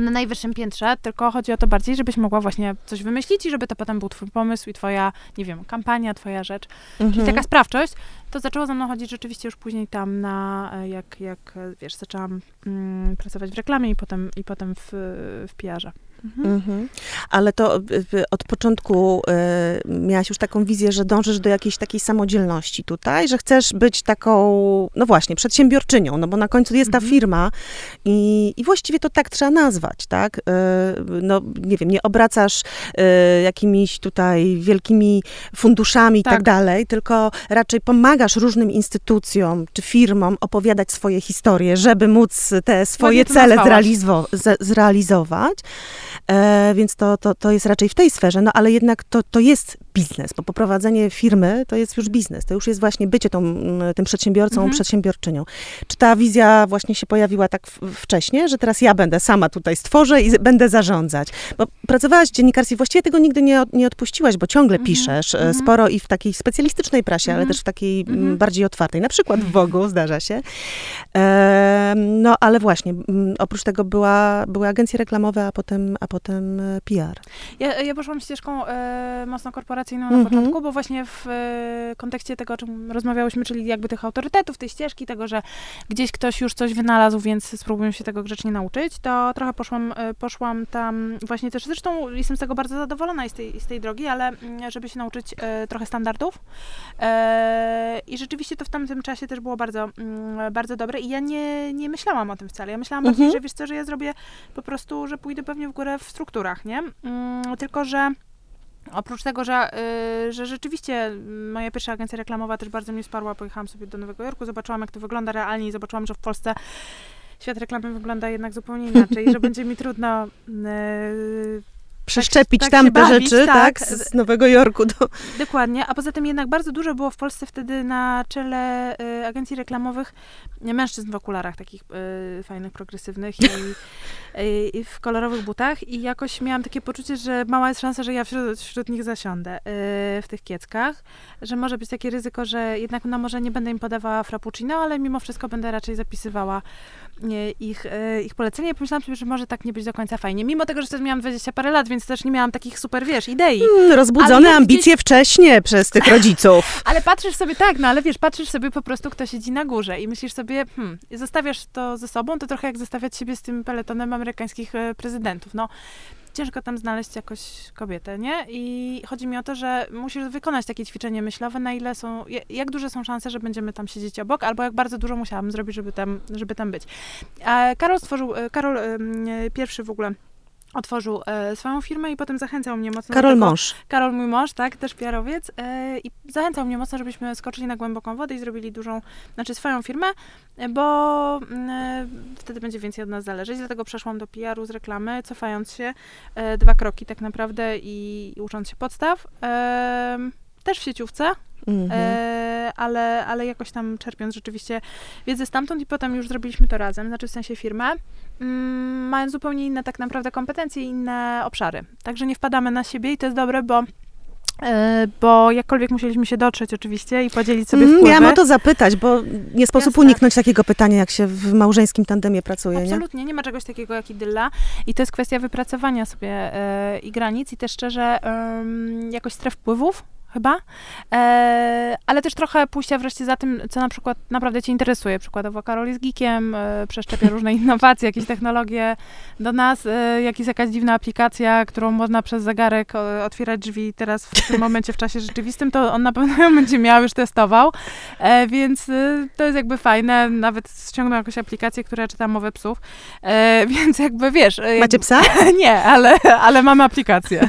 na najwyższym piętrze, tylko chodzi o to bardziej, żebyś mogła właśnie coś wymyślić i żeby to potem był twój pomysł i twoja, nie wiem, kampania, twoja rzecz. Mhm. Czyli taka sprawczość. To zaczęło ze mną chodzić rzeczywiście już później tam na, e, jak, jak wiesz, zaczęłam mm, pracować w reklamie i potem, i potem w, w PR-ze. Mhm. Ale to od początku y, miałaś już taką wizję, że dążysz do jakiejś takiej samodzielności tutaj, że chcesz być taką, no właśnie, przedsiębiorczynią, no bo na końcu jest ta mhm. firma i, i właściwie to tak trzeba nazwać, tak? Y, no nie wiem, nie obracasz y, jakimiś tutaj wielkimi funduszami i tak. tak dalej, tylko raczej pomagasz różnym instytucjom czy firmom opowiadać swoje historie, żeby móc te swoje cele zrealizować. E, więc to, to, to jest raczej w tej sferze, no ale jednak to, to jest biznes, bo poprowadzenie firmy to jest już biznes, to już jest właśnie bycie tą, tym przedsiębiorcą, mhm. przedsiębiorczynią. Czy ta wizja właśnie się pojawiła tak wcześnie, że teraz ja będę sama tutaj stworzę i będę zarządzać? Bo pracowałaś w dziennikarstwie, właściwie tego nigdy nie, nie odpuściłaś, bo ciągle mhm. piszesz, e, mhm. sporo i w takiej specjalistycznej prasie, ale mhm. też w takiej bardziej otwartej, na przykład w Wogu, zdarza się. E, No, ale właśnie, mm, oprócz tego była, były agencje reklamowe, a potem, a potem e, PR. Ja, ja poszłam ścieżką e, mocno korporacyjną na Mhm. początku, bo właśnie w e, kontekście tego, o czym rozmawiałyśmy, czyli jakby tych autorytetów, tej ścieżki, tego, że gdzieś ktoś już coś wynalazł, więc spróbuję się tego grzecznie nauczyć, to trochę poszłam, e, poszłam tam właśnie też, zresztą jestem z tego bardzo zadowolona i z tej, z tej drogi, ale mm, żeby się nauczyć e, trochę standardów. I rzeczywiście to w tamtym czasie też było bardzo, mm, bardzo dobre i ja nie, nie myślałam o tym wcale. Ja myślałam Mhm. bardziej, że wiesz co, że ja zrobię po prostu, że pójdę pewnie w górę w strukturach, nie? Mm, tylko, że oprócz tego, że, y, że rzeczywiście moja pierwsza agencja reklamowa też bardzo mnie wsparła, pojechałam sobie do Nowego Jorku, zobaczyłam jak to wygląda realnie i zobaczyłam, że w Polsce świat reklamy wygląda jednak zupełnie inaczej że będzie mi trudno y, Przeszczepić tak tam się te bawić, rzeczy, tak, tak. z Nowego Jorku do... Dokładnie, a poza tym jednak bardzo dużo było w Polsce wtedy na czele y, agencji reklamowych mężczyzn w okularach takich y, fajnych, progresywnych i, y, w kolorowych butach i jakoś miałam takie poczucie, że mała jest szansa, że ja wśród, wśród nich zasiądę y, w tych kieckach, że może być takie ryzyko, że jednak no może nie będę im podawała frappuccino, ale mimo wszystko będę raczej zapisywała ich, y, ich polecenia i pomyślałam sobie, że może tak nie być do końca fajnie. Mimo tego, że też miałam 20 parę lat, więc też nie miałam takich super, wiesz, idei. Mm, Rozbudzone Ale ambicje wcześnie przez tych rodziców. Ale patrzysz sobie tak, no ale wiesz, patrzysz sobie po prostu, kto siedzi na górze i myślisz sobie, hmm, zostawiasz to ze sobą, to trochę jak zostawiać siebie z tym peletonem amerykańskich e, prezydentów. No, ciężko tam znaleźć jakoś kobietę, nie? I chodzi mi o to, że musisz wykonać takie ćwiczenie myślowe, na ile są, ja- jak duże są szanse, że będziemy tam siedzieć obok, albo jak bardzo dużo musiałabym zrobić, żeby tam, żeby tam być. A Karol stworzył, e, Karol e, pierwszy w ogóle otworzył e, swoją firmę i potem zachęcał mnie mocno Karol tego, Mąż. Karol, mój mąż, tak, też PR-owiec e, i zachęcał mnie mocno, żebyśmy skoczyli na głęboką wodę i zrobili dużą, znaczy swoją firmę, e, bo mm, e, wtedy będzie więcej od nas zależeć, dlatego przeszłam do PR-u z reklamy, cofając się e, dwa kroki tak naprawdę i, i ucząc się podstaw. E, też w sieciówce, Mhm. e, ale, ale jakoś tam czerpiąc rzeczywiście wiedzę stamtąd i potem już zrobiliśmy to razem, znaczy w sensie firmę, mm, mając zupełnie inne tak naprawdę kompetencje i inne obszary. Także nie wpadamy na siebie i to jest dobre, bo e, bo jakkolwiek musieliśmy się dotrzeć oczywiście i podzielić sobie wpływy. Miałam o to zapytać, bo nie sposób Jasne. uniknąć takiego pytania, jak się w małżeńskim tandemie pracuje, nie? Absolutnie, nie ma czegoś takiego jak idylla i to jest kwestia wypracowania sobie e, i granic i też szczerze jakoś stref wpływów chyba, e, ale też trochę pójścia wreszcie za tym, co na przykład naprawdę cię interesuje. Przykładowo Karol jest geekiem, e, przeszczepia różne innowacje, jakieś technologie do nas, e, jak jest jakaś dziwna aplikacja, którą można przez zegarek o, otwierać drzwi teraz w tym momencie w czasie rzeczywistym, to on na pewno ją będzie miał, już testował, e, więc e, to jest jakby fajne, nawet ściągnął jakąś aplikację, która czyta mowę psów, e, więc jakby wiesz... e, Macie psa? Nie, ale, ale mamy aplikację.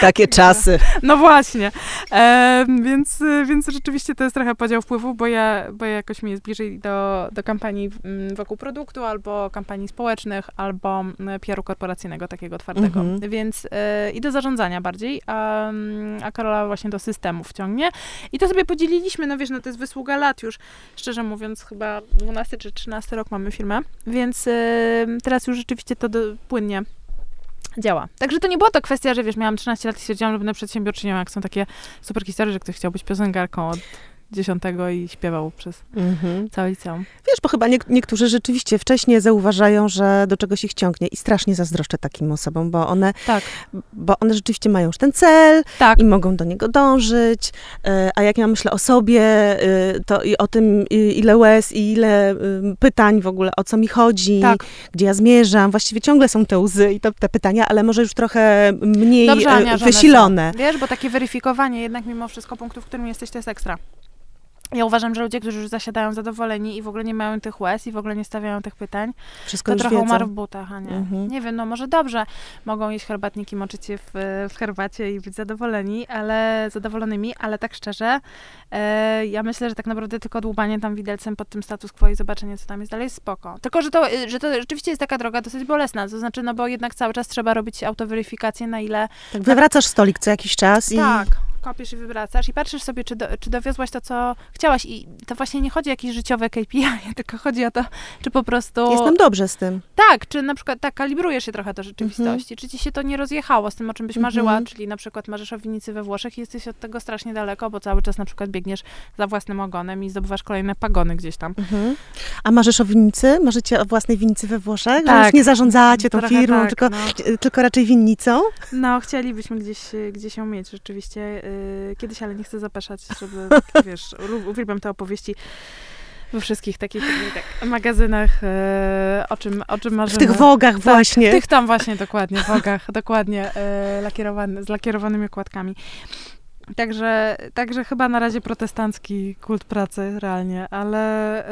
Takie czasy. No właśnie. E, więc, więc rzeczywiście to jest trochę podział wpływów, bo ja, bo ja jakoś mi jest bliżej do, do kampanii mm, wokół produktu, albo kampanii społecznych, albo mm, PR-u korporacyjnego, takiego twardego. Mhm. Więc e, i do zarządzania bardziej, a, mm, a Karola właśnie do systemów ciągnie. I to sobie podzieliliśmy, no wiesz, no to jest wysługa lat już, szczerze mówiąc, chyba 12 czy 13 rok mamy firmę, więc e, teraz już rzeczywiście to do, płynnie działa. Także to nie była to kwestia, że wiesz, miałam 13 lat i stwierdziłam, że będę przedsiębiorczynią, jak są takie super historie, że ktoś chciał być piosenkarką od dziesiątego i śpiewał przez Mhm. całe liceum. Wiesz, bo chyba nie, niektórzy rzeczywiście wcześniej zauważają, że do czegoś ich ciągnie i strasznie zazdroszczę takim osobom, bo one, Tak, bo one rzeczywiście mają już ten cel tak. i mogą do niego dążyć, e, a jak ja myślę o sobie, e, to i o tym, ile łez, i ile pytań w ogóle, o co mi chodzi, Tak. gdzie ja zmierzam, właściwie ciągle są te łzy i to, te pytania, ale może już trochę mniej Dobrze, e, Ania, wysilone. Wiesz, bo takie weryfikowanie jednak mimo wszystko punktu, w którym jesteś, to jest ekstra. Ja uważam, że ludzie, którzy już zasiadają zadowoleni i w ogóle nie mają tych łez i w ogóle nie stawiają tych pytań, Wszystko to trochę wiedzą. umarł w butach, a nie. Mhm. Nie wiem, no może dobrze, mogą jeść herbatniki, moczyć się w, w herbacie i być zadowoleni, ale zadowolonymi, ale tak szczerze, e, ja myślę, że tak naprawdę tylko dłubanie tam widelcem pod tym status quo i zobaczenie, co tam jest dalej, jest spoko. Tylko, że to, y, że to rzeczywiście jest taka droga dosyć bolesna, to znaczy, no bo jednak cały czas trzeba robić autoweryfikację, na ile... Tak, wywracasz stolik co jakiś czas i... Tak, kopiesz i wywracasz i patrzysz sobie, czy, do, czy dowiozłaś to, co chciałaś. I to właśnie nie chodzi o jakieś życiowe KPI, tylko chodzi o to, czy po prostu... Jestem dobrze z tym. Tak, czy na przykład tak kalibrujesz się trochę do rzeczywistości, czy ci się to nie rozjechało z tym, o czym byś marzyła, Mhm. czyli na przykład marzysz o winnicy we Włoszech i jesteś od tego strasznie daleko, bo cały czas na przykład biegniesz za własnym ogonem i zdobywasz kolejne pagony gdzieś tam. Mhm. A marzysz o winnicy? Marzycie o własnej winnicy we Włoszech? Że Tak. już nie zarządzacie tą firmą, tak, tylko, no. tylko raczej winnicą? No, chcielibyśmy gdzieś, y, gdzieś ją mieć rzeczywiście y, kiedyś, ale nie chcę zapeszać, żeby, tak, wiesz, uwielbiam te opowieści we wszystkich takich tak, magazynach, y, o, czym, o czym W marzymy. tych wogach Tak, właśnie. W tych tam właśnie, dokładnie, wogach, dokładnie, y, lakierowany, z lakierowanymi okładkami. Także, także chyba na razie protestancki kult pracy realnie, ale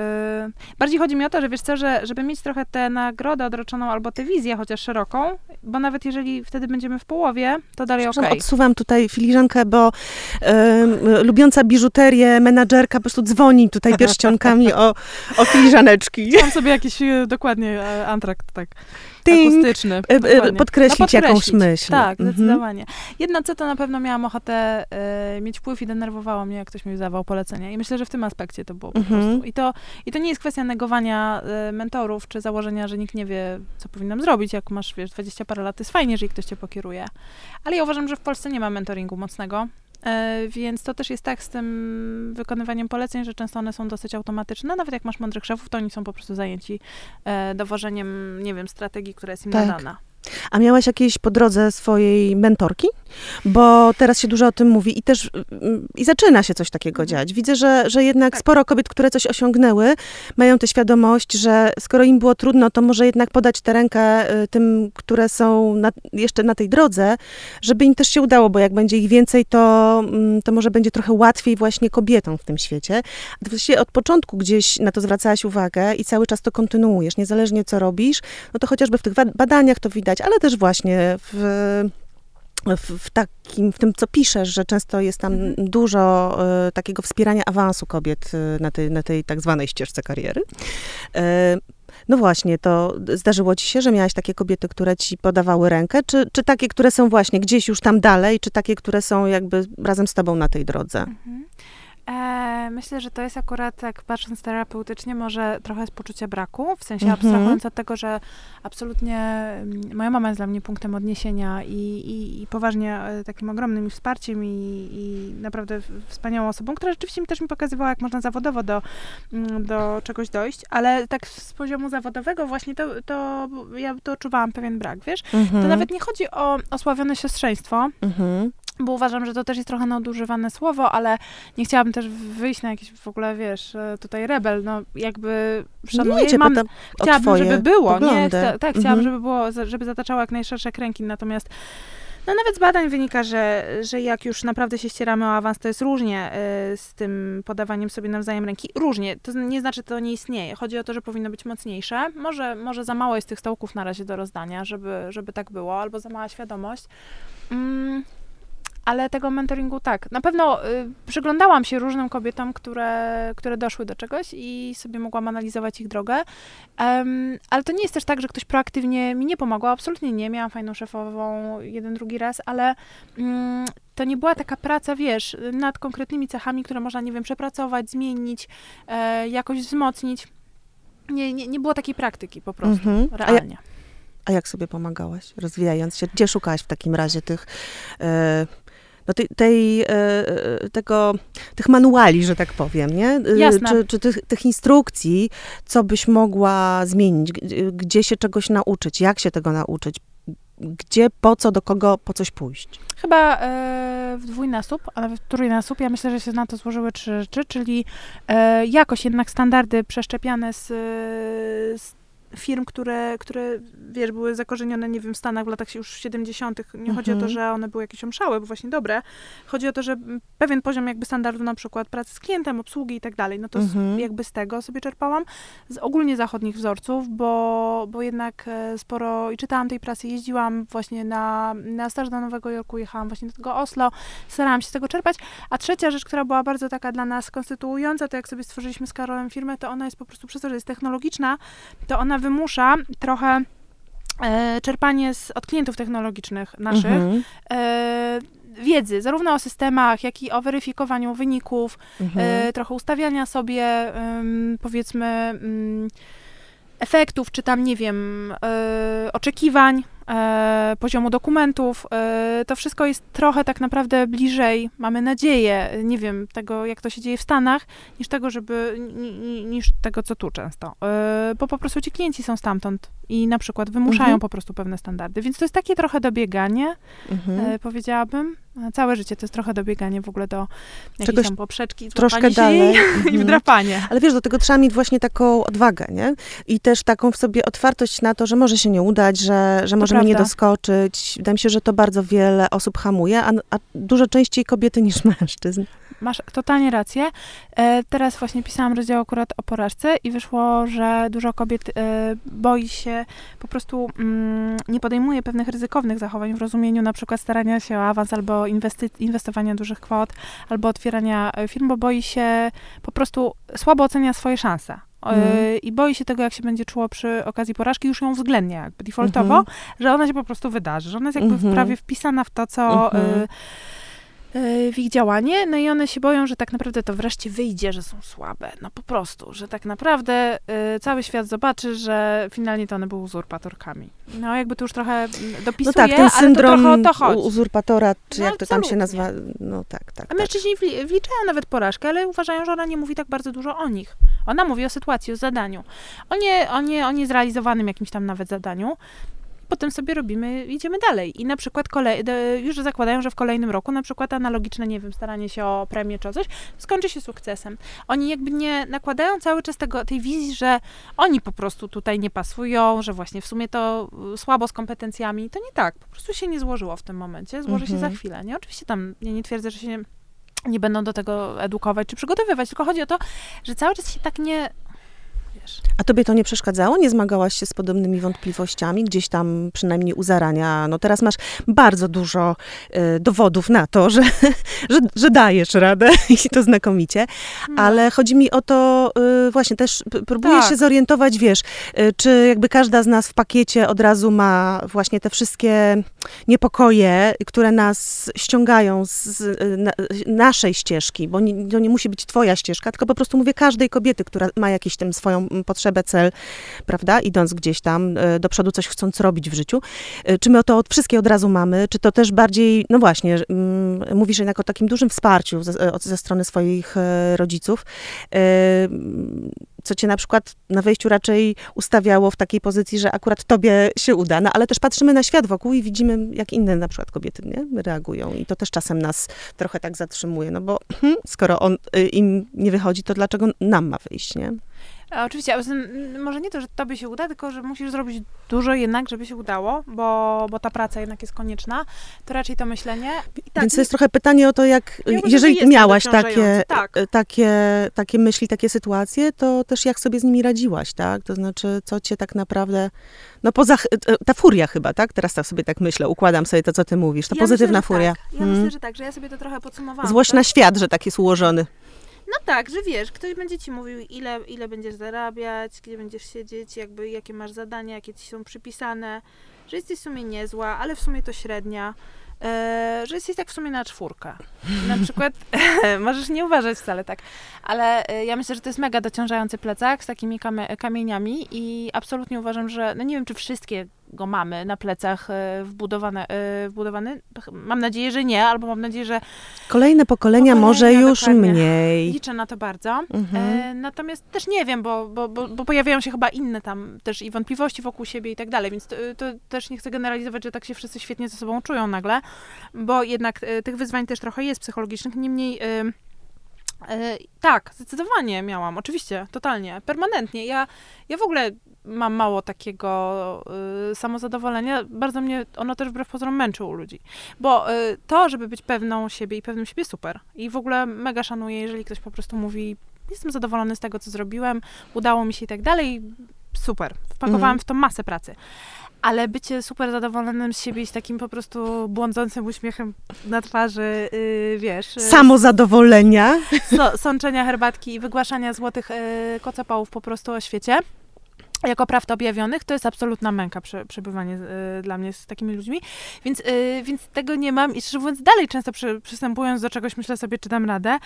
y, bardziej chodzi mi o to, że wiesz co, że żeby mieć trochę tę nagrodę odroczoną albo tę wizję chociaż szeroką, bo nawet jeżeli wtedy będziemy w połowie, to dalej okej. Przepraszam, Odsuwam tutaj filiżankę, bo em, lubiąca biżuterię menadżerka po prostu dzwoni tutaj pierścionkami o, o filiżaneczki. Mam sobie jakiś y, dokładnie e, antrakt, tak, Ting. akustyczny. E, e, dokładnie. podkreślić No, jakąś myśl. Tak, Mhm. zdecydowanie. Jedno co, to na pewno miałam ochotę e, mieć wpływ i denerwowało mnie, jak ktoś mi wydawał polecenia. I myślę, że w tym aspekcie to było po Mhm. prostu. I to, I to nie jest kwestia negowania mentorów, czy założenia, że nikt nie wie, co powinnam zrobić. Jak masz, wiesz, 20 parę lat, jest fajnie, jeżeli ktoś cię pokieruje. Ale ja uważam, że w Polsce nie ma mentoringu mocnego. E, Więc to też jest tak z tym wykonywaniem poleceń, że często one są dosyć automatyczne. Nawet jak masz mądrych szefów, to oni są po prostu zajęci e, dowożeniem, nie wiem, strategii, która jest im Tak. nadana. A miałaś jakieś po drodze swojej mentorki? Bo teraz się dużo o tym mówi i też mm, i zaczyna się coś takiego Mhm. dziać. Widzę, że, że jednak Tak. sporo kobiet, które coś osiągnęły, mają tę świadomość, że skoro im było trudno, to może jednak podać tę rękę y, tym, które są na, jeszcze na tej drodze, żeby im też się udało, bo jak będzie ich więcej, to, mm, to może będzie trochę łatwiej właśnie kobietom w tym świecie. A właściwie od początku gdzieś na to zwracałaś uwagę i cały czas to kontynuujesz, niezależnie co robisz, no to chociażby w tych badaniach to widać, ale też właśnie w, w, w takim, w tym, co piszesz, że często jest tam Mhm. dużo e, takiego wspierania awansu kobiet e, na tej, na tej tak zwanej ścieżce kariery. E, no właśnie, to zdarzyło ci się, że miałaś takie kobiety, które ci podawały rękę, czy, czy takie, które są właśnie gdzieś już tam dalej, czy takie, które są jakby razem z tobą na tej drodze? Mhm. E, myślę, że to jest akurat, tak patrząc terapeutycznie, może trochę z poczucia braku, w sensie Mhm. abstrahując od tego, że absolutnie mm, moja mama jest dla mnie punktem odniesienia i, i, i poważnie e, takim ogromnym wsparciem i, i naprawdę wspaniałą osobą, która rzeczywiście mi też mi pokazywała, jak można zawodowo do, mm, do czegoś dojść, ale tak z poziomu zawodowego właśnie to, to ja to odczuwałam pewien brak, wiesz? To Mhm. nawet nie chodzi o osławione siostrzeństwo, Mhm. Bo uważam, że to też jest trochę nadużywane słowo, ale nie chciałabym też wyjść na jakiś w ogóle, wiesz, e, tutaj rebel, no jakby szanuję, Nie mam, chciałabym, żeby było, nie, poglądy. chcia, tak, chciałam, Mhm. żeby było, żeby zataczało jak najszersze kręgi, natomiast no nawet z badań wynika, że, że jak już naprawdę się ścieramy o awans, to jest różnie e, z tym podawaniem sobie nawzajem ręki. Różnie. To nie znaczy, że to nie istnieje. Chodzi o to, że powinno być mocniejsze. Może, może za mało jest tych stołków na razie do rozdania, żeby, żeby tak było, albo za mała świadomość. Mm, ale tego mentoringu tak. Na pewno y, przyglądałam się różnym kobietom, które, które doszły do czegoś i sobie mogłam analizować ich drogę. Em, ale to nie jest też tak, że ktoś proaktywnie mi nie pomagał. Absolutnie nie. Miałam fajną szefową jeden, drugi raz, ale mm, to nie była taka praca, wiesz, nad konkretnymi cechami, które można, nie wiem, przepracować, zmienić, e, jakoś wzmocnić. Nie, nie, nie było takiej praktyki po prostu, Mhm. Realnie. a jak sobie pomagałaś, rozwijając się? Gdzie szukałaś w takim razie tych, e, no tej, tej, e, tego, tych manuali, że tak powiem, nie? E, Jasne. Czy, czy tych, tych instrukcji, co byś mogła zmienić, G- gdzie się czegoś nauczyć, jak się tego nauczyć, gdzie, po co, do kogo, po coś pójść? Chyba e, w dwójnasób, a nawet w trójnasób. Ja myślę, że się na to złożyły trzy rzeczy, czyli e, jakoś jednak standardy przeszczepiane z, z firm, które, które, wiesz, były zakorzenione, nie wiem, w Stanach w latach już 70. Nie chodzi o to, Mhm. że one były jakieś omszałe, bo właśnie dobre. Chodzi o to, że pewien poziom jakby standardu na przykład pracy z klientem, obsługi i tak dalej, no to z, Mhm. jakby z tego sobie czerpałam. Z ogólnie zachodnich wzorców, bo, bo jednak e, sporo i czytałam tej prasy, jeździłam właśnie na, na staż do Nowego Jorku, jechałam właśnie do tego Oslo, starałam się z tego czerpać. A trzecia rzecz, która była bardzo taka dla nas konstytuująca, to jak sobie stworzyliśmy z Karolem firmę, to ona jest po prostu przez to, że jest technologiczna, to ona wymusza trochę e, czerpanie z, od klientów technologicznych naszych, Mhm. e, wiedzy, zarówno o systemach, jak i o weryfikowaniu wyników, Mhm. e, trochę ustawiania sobie, powiedzmy, mm, efektów, czy tam, nie wiem, e, oczekiwań, e, poziomu dokumentów. E, to wszystko jest trochę tak naprawdę bliżej, mamy nadzieję, nie wiem, tego, jak to się dzieje w Stanach, niż tego, żeby, ni, ni, niż tego, co tu często. E, bo po prostu ci klienci są stamtąd i na przykład wymuszają Mhm. po prostu pewne standardy. Więc to jest takie trochę dobieganie, Mhm. e, powiedziałabym. Całe życie to jest trochę dobieganie w ogóle do Czegoś tam poprzeczki, Troszkę dalej. i Mhm. wdrapanie. Ale wiesz, do tego trzeba mieć właśnie taką odwagę, nie? I też taką w sobie otwartość na to, że może się nie udać, że, że możemy nie prawda. doskoczyć. Wydaje mi się, że to bardzo wiele osób hamuje, a, a dużo częściej kobiety niż mężczyzn. Masz totalnie rację. E, teraz właśnie pisałam rozdział akurat o porażce i wyszło, że dużo kobiet e, boi się, po prostu mm, nie podejmuje pewnych ryzykownych zachowań w rozumieniu na przykład starania się o awans albo inwestowania dużych kwot, albo otwierania e, firm, bo boi się po prostu słabo ocenia swoje szanse. Mhm. I boi się tego, jak się będzie czuło przy okazji porażki, już ją uwzględnia jakby defaultowo, Mhm. że ona się po prostu wydarzy, że ona jest jakby Mhm. prawie wpisana w to, co y, w ich działanie, no i one się boją, że tak naprawdę to wreszcie wyjdzie, że są słabe, no po prostu, że tak naprawdę y, cały świat zobaczy, że finalnie to one były uzurpatorkami. No jakby tu już trochę mm, No dopisuję, tak, ten ale to syndrom trochę o to uzurpatora, czy No jak to tam się nazywa. No tak, tak. A tak. mężczyźni wli- wliczają nawet porażkę, ale uważają, że ona nie mówi tak bardzo dużo o nich. Ona mówi o sytuacji, o zadaniu. O, nie, o, nie, o niezrealizowanym jakimś tam nawet zadaniu. Potem sobie robimy, idziemy dalej. I na przykład kolej, de- już zakładają, że w kolejnym roku na przykład analogiczne, nie wiem, staranie się o premię czy o coś, skończy się sukcesem. Oni jakby nie nakładają cały czas tego, tej wizji, że oni po prostu tutaj nie pasują, że właśnie w sumie to y, słabo z kompetencjami. To nie tak. Po prostu się nie złożyło w tym momencie. Złoży się Mhm. za chwilę. Nie? Oczywiście tam, ja nie twierdzę, że się nie, nie będą do tego edukować czy przygotowywać, tylko chodzi o to, że cały czas się tak nie... Wiesz, A tobie to nie przeszkadzało? Nie zmagałaś się z podobnymi wątpliwościami? Gdzieś tam przynajmniej u zarania. No teraz masz bardzo dużo y, dowodów na to, że, że, że dajesz radę i to znakomicie. no. Ale chodzi mi o to, y, właśnie też próbuję Tak. się zorientować, wiesz, y, czy jakby każda z nas w pakiecie od razu ma właśnie te wszystkie niepokoje, które nas ściągają z y, na, naszej ścieżki, bo nie, to nie musi być twoja ścieżka, tylko po prostu mówię każdej kobiety, która ma jakieś tam swoją potrzebę, cel, prawda, idąc gdzieś tam y, do przodu, coś chcąc robić w życiu. Y, Czy my to od, wszystkie od razu mamy, czy to też bardziej, no właśnie, mówisz jednak o takim dużym wsparciu ze, od- ze strony swoich e, rodziców, e, co cię na przykład na wejściu raczej ustawiało w takiej pozycji, że akurat tobie się uda, no ale też patrzymy na świat wokół i widzimy, jak inne na przykład kobiety nie, reagują. I to też czasem nas trochę tak zatrzymuje, no bo skoro on, y, im nie wychodzi, to dlaczego nam ma wyjść, nie? A Oczywiście, a tym, mm, może nie to, że tobie się uda, tylko że musisz zrobić dużo jednak, żeby się udało, bo, bo ta praca jednak jest konieczna. To raczej to myślenie. Tak, Więc to jest trochę pytanie o to, jak, Ja jeżeli to miałaś takie, tak. e, takie, takie myśli, takie sytuacje, to też jak sobie z nimi radziłaś, tak? To znaczy, co cię tak naprawdę, no poza, e, ta furia chyba, tak? Teraz tak sobie tak myślę, układam sobie to, co ty mówisz, ta ja pozytywna myślę, furia. Tak. Ja Mm. myślę, że tak, że ja sobie to trochę podsumowałam. Złość tak? na świat, że tak jest ułożony. No tak, że wiesz, ktoś będzie ci mówił, ile, ile będziesz zarabiać, gdzie będziesz siedzieć, jakby jakie masz zadania, jakie ci są przypisane, że jesteś w sumie niezła, ale w sumie to średnia. E, że jesteś tak w sumie na czwórkę. Na przykład, możesz nie uważać wcale tak, ale e, ja myślę, że to jest mega dociążający plecak z takimi kamieniami i absolutnie uważam, że, no nie wiem, czy wszystkie go mamy na plecach e, wbudowane, e, wbudowany. Mam nadzieję, że nie, albo mam nadzieję, że Kolejne pokolenia, Pokolenia, może już dokładnie. mniej. liczę na to bardzo. Mhm. E, natomiast też nie wiem, bo, bo, bo, bo pojawiają się chyba inne tam też i wątpliwości wokół siebie i tak dalej, więc to, to też nie chcę generalizować, że tak się wszyscy świetnie ze sobą czują nagle, bo jednak tych wyzwań też trochę jest psychologicznych, niemniej tak, zdecydowanie miałam, oczywiście, totalnie, permanentnie. Ja, ja w ogóle mam mało takiego y, samozadowolenia. Bardzo mnie ono też wbrew pozorom męczy u ludzi. Bo y, to, żeby być pewną siebie i pewnym siebie, super. I w ogóle mega szanuję, jeżeli ktoś po prostu mówi, jestem zadowolony z tego, co zrobiłem, udało mi się i tak dalej, super. Wpakowałam Mhm. w to masę pracy. Ale bycie super zadowolonym z siebie i z takim po prostu błądzącym uśmiechem na twarzy, y, wiesz... y, Samozadowolenia. so, sączenia herbatki i wygłaszania złotych y, kocopołów po prostu o świecie. Jako prawd objawionych, to jest absolutna męka prze, przebywanie y, dla mnie z takimi ludźmi, więc, y, więc tego nie mam i szczerze mówiąc dalej często przy, przystępując do czegoś myślę sobie, czy dam radę.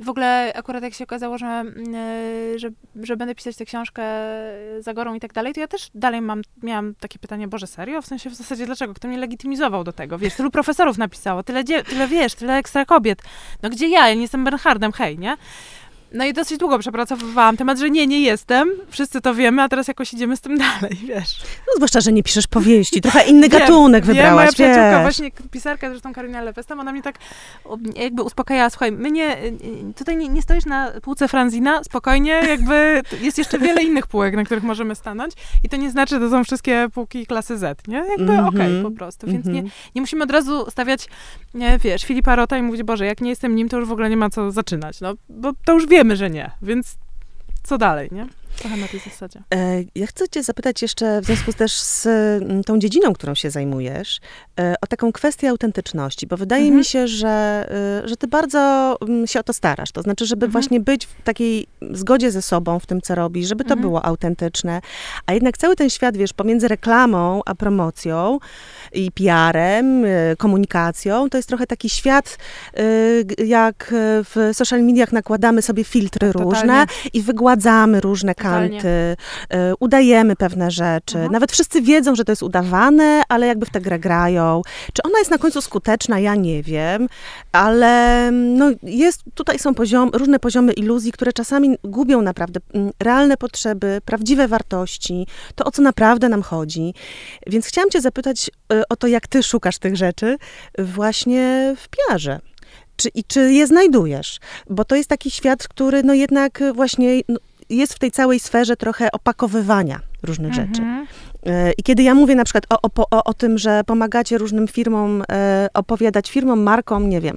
W ogóle akurat jak się okazało, że, y, że, że będę pisać tę książkę za gorą i tak dalej, to ja też dalej mam, miałam takie pytanie, Boże, serio? W sensie w zasadzie dlaczego? Kto mnie legitymizował do tego? Wiesz, tylu profesorów napisało, tyle, tyle wiesz, tyle ekstra kobiet. No gdzie ja? Ja nie jestem Bernhardem, hej, nie? No i dosyć długo przepracowywałam temat, że nie, nie jestem. Wszyscy to wiemy, a teraz jakoś idziemy z tym dalej, wiesz. No zwłaszcza, że nie piszesz powieści. Trochę inny wiem, gatunek wybrałaś, wiem, moja przyjaciółka, właśnie pisarka, zresztą Karina Lewestam, ona mnie tak jakby uspokajała, słuchaj, my nie, tutaj nie, nie stoisz na półce Franzina, spokojnie, jakby jest jeszcze wiele innych półek, na których możemy stanąć i to nie znaczy, że to są wszystkie półki klasy Z, nie? Jakby mm -hmm. okej okay, po prostu, więc mm -hmm. nie, nie musimy od razu stawiać, nie, wiesz, Filipa Rota i mówić, Boże, jak nie jestem nim, to już w ogóle nie ma co zaczynać, no, bo to już wiemy, wiemy, że nie, więc co dalej, nie? Trochę na tej zasadzie. E, ja chcę cię zapytać jeszcze w związku też z mm, tą dziedziną, którą się zajmujesz, e, o taką kwestię autentyczności, bo wydaje mhm. mi się, że, e, że ty bardzo mm, się o to starasz. To znaczy, żeby mhm. właśnie być w takiej zgodzie ze sobą w tym, co robisz, żeby to mhm. było autentyczne. A jednak cały ten świat, wiesz, pomiędzy reklamą a promocją i PR-em, komunikacją, to jest trochę taki świat, jak w social mediach nakładamy sobie filtry Totalnie. różne i wygładzamy różne kanty, y, udajemy pewne rzeczy. Mhm. Nawet wszyscy wiedzą, że to jest udawane, ale jakby w tę grę grają. Czy ona jest na końcu skuteczna? Ja nie wiem, ale no, jest, tutaj są poziom, różne poziomy iluzji, które czasami gubią naprawdę mm, realne potrzeby, prawdziwe wartości, to o co naprawdę nam chodzi. Więc chciałam cię zapytać y, o to, jak ty szukasz tych rzeczy właśnie w piarze. Czy, I czy je znajdujesz? Bo to jest taki świat, który no jednak właśnie no, jest w tej całej sferze trochę opakowywania różnych mhm. rzeczy. E, I kiedy ja mówię na przykład o, o, o tym, że pomagacie różnym firmom e, opowiadać, firmom, markom, nie wiem,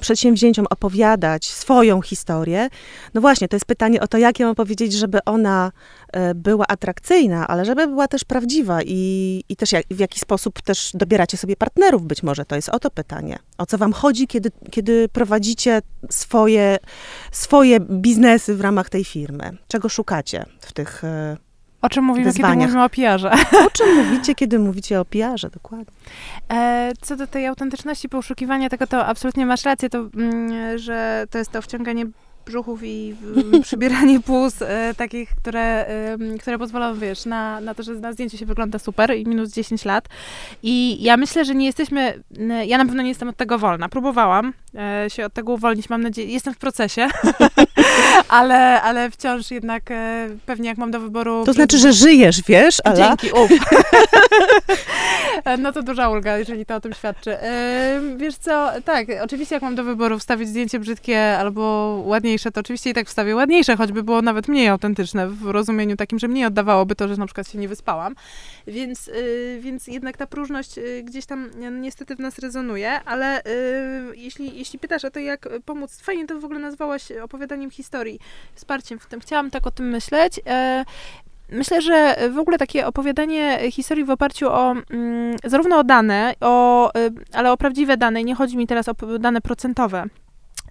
przedsięwzięciom opowiadać swoją historię, no właśnie, to jest pytanie o to, jak ją opowiedzieć, żeby ona e, była atrakcyjna, ale żeby była też prawdziwa i, i też jak, w jaki sposób też dobieracie sobie partnerów, być może to jest o to pytanie. O co wam chodzi, kiedy, kiedy prowadzicie swoje, swoje biznesy w ramach tej firmy? Czego szukacie w tych o czym mówimy, wyzwaniach. kiedy mówimy o PR-ze. O czym mówicie, kiedy mówicie o PR-ze, dokładnie. E, co do tej autentyczności, poszukiwania tego, to absolutnie masz rację, to, mm, że to jest to wciąganie brzuchów i przybieranie płuc e, takich, które, e, które pozwolą, wiesz, na, na to, że na zdjęciu się wygląda super i minus 10 lat. I ja myślę, że nie jesteśmy, ja na pewno nie jestem od tego wolna. Próbowałam e, się od tego uwolnić, mam nadzieję, jestem w procesie, ale, ale wciąż jednak e, pewnie jak mam do wyboru... To znaczy, że żyjesz, wiesz, Ala? Dzięki, uf. no to duża ulga, jeżeli to o tym świadczy. E, wiesz co, tak, oczywiście jak mam do wyboru wstawić zdjęcie brzydkie albo ładnie ładniejsze, to oczywiście i tak wstawię ładniejsze, choćby było nawet mniej autentyczne w rozumieniu takim, że mniej oddawałoby to, że na przykład się nie wyspałam. Więc, yy, więc jednak ta próżność gdzieś tam niestety w nas rezonuje, ale jeśli, jeśli pytasz o to, jak pomóc, fajnie to w ogóle nazwałaś opowiadaniem historii, wsparciem w tym. Chciałam tak o tym myśleć. Myślę, że w ogóle takie opowiadanie historii w oparciu o mm, zarówno o dane, o, y, ale o prawdziwe dane, nie chodzi mi teraz o dane procentowe,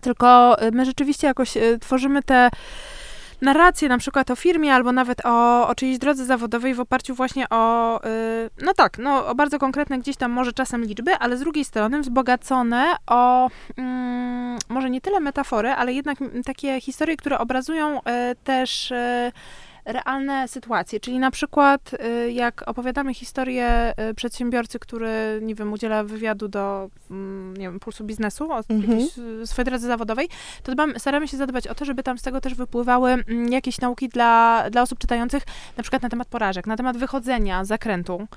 tylko y, my rzeczywiście jakoś y, tworzymy te narracje na przykład o firmie albo nawet o, o czyjejś drodze zawodowej w oparciu właśnie o, no tak, no o bardzo konkretne gdzieś tam może czasem liczby, ale z drugiej strony wzbogacone o mm, może nie tyle metafory, ale jednak takie historie, które obrazują też realne sytuacje, czyli na przykład y, jak opowiadamy historię y, przedsiębiorcy, który, nie wiem, udziela wywiadu do, mm, nie wiem, Pulsu Biznesu, o mhm. jakiejś y, swojej drodze zawodowej, to dbam, staramy się zadbać o to, żeby tam z tego też wypływały mm, jakieś nauki dla, dla osób czytających, na przykład na temat porażek, na temat wychodzenia z zakrętu,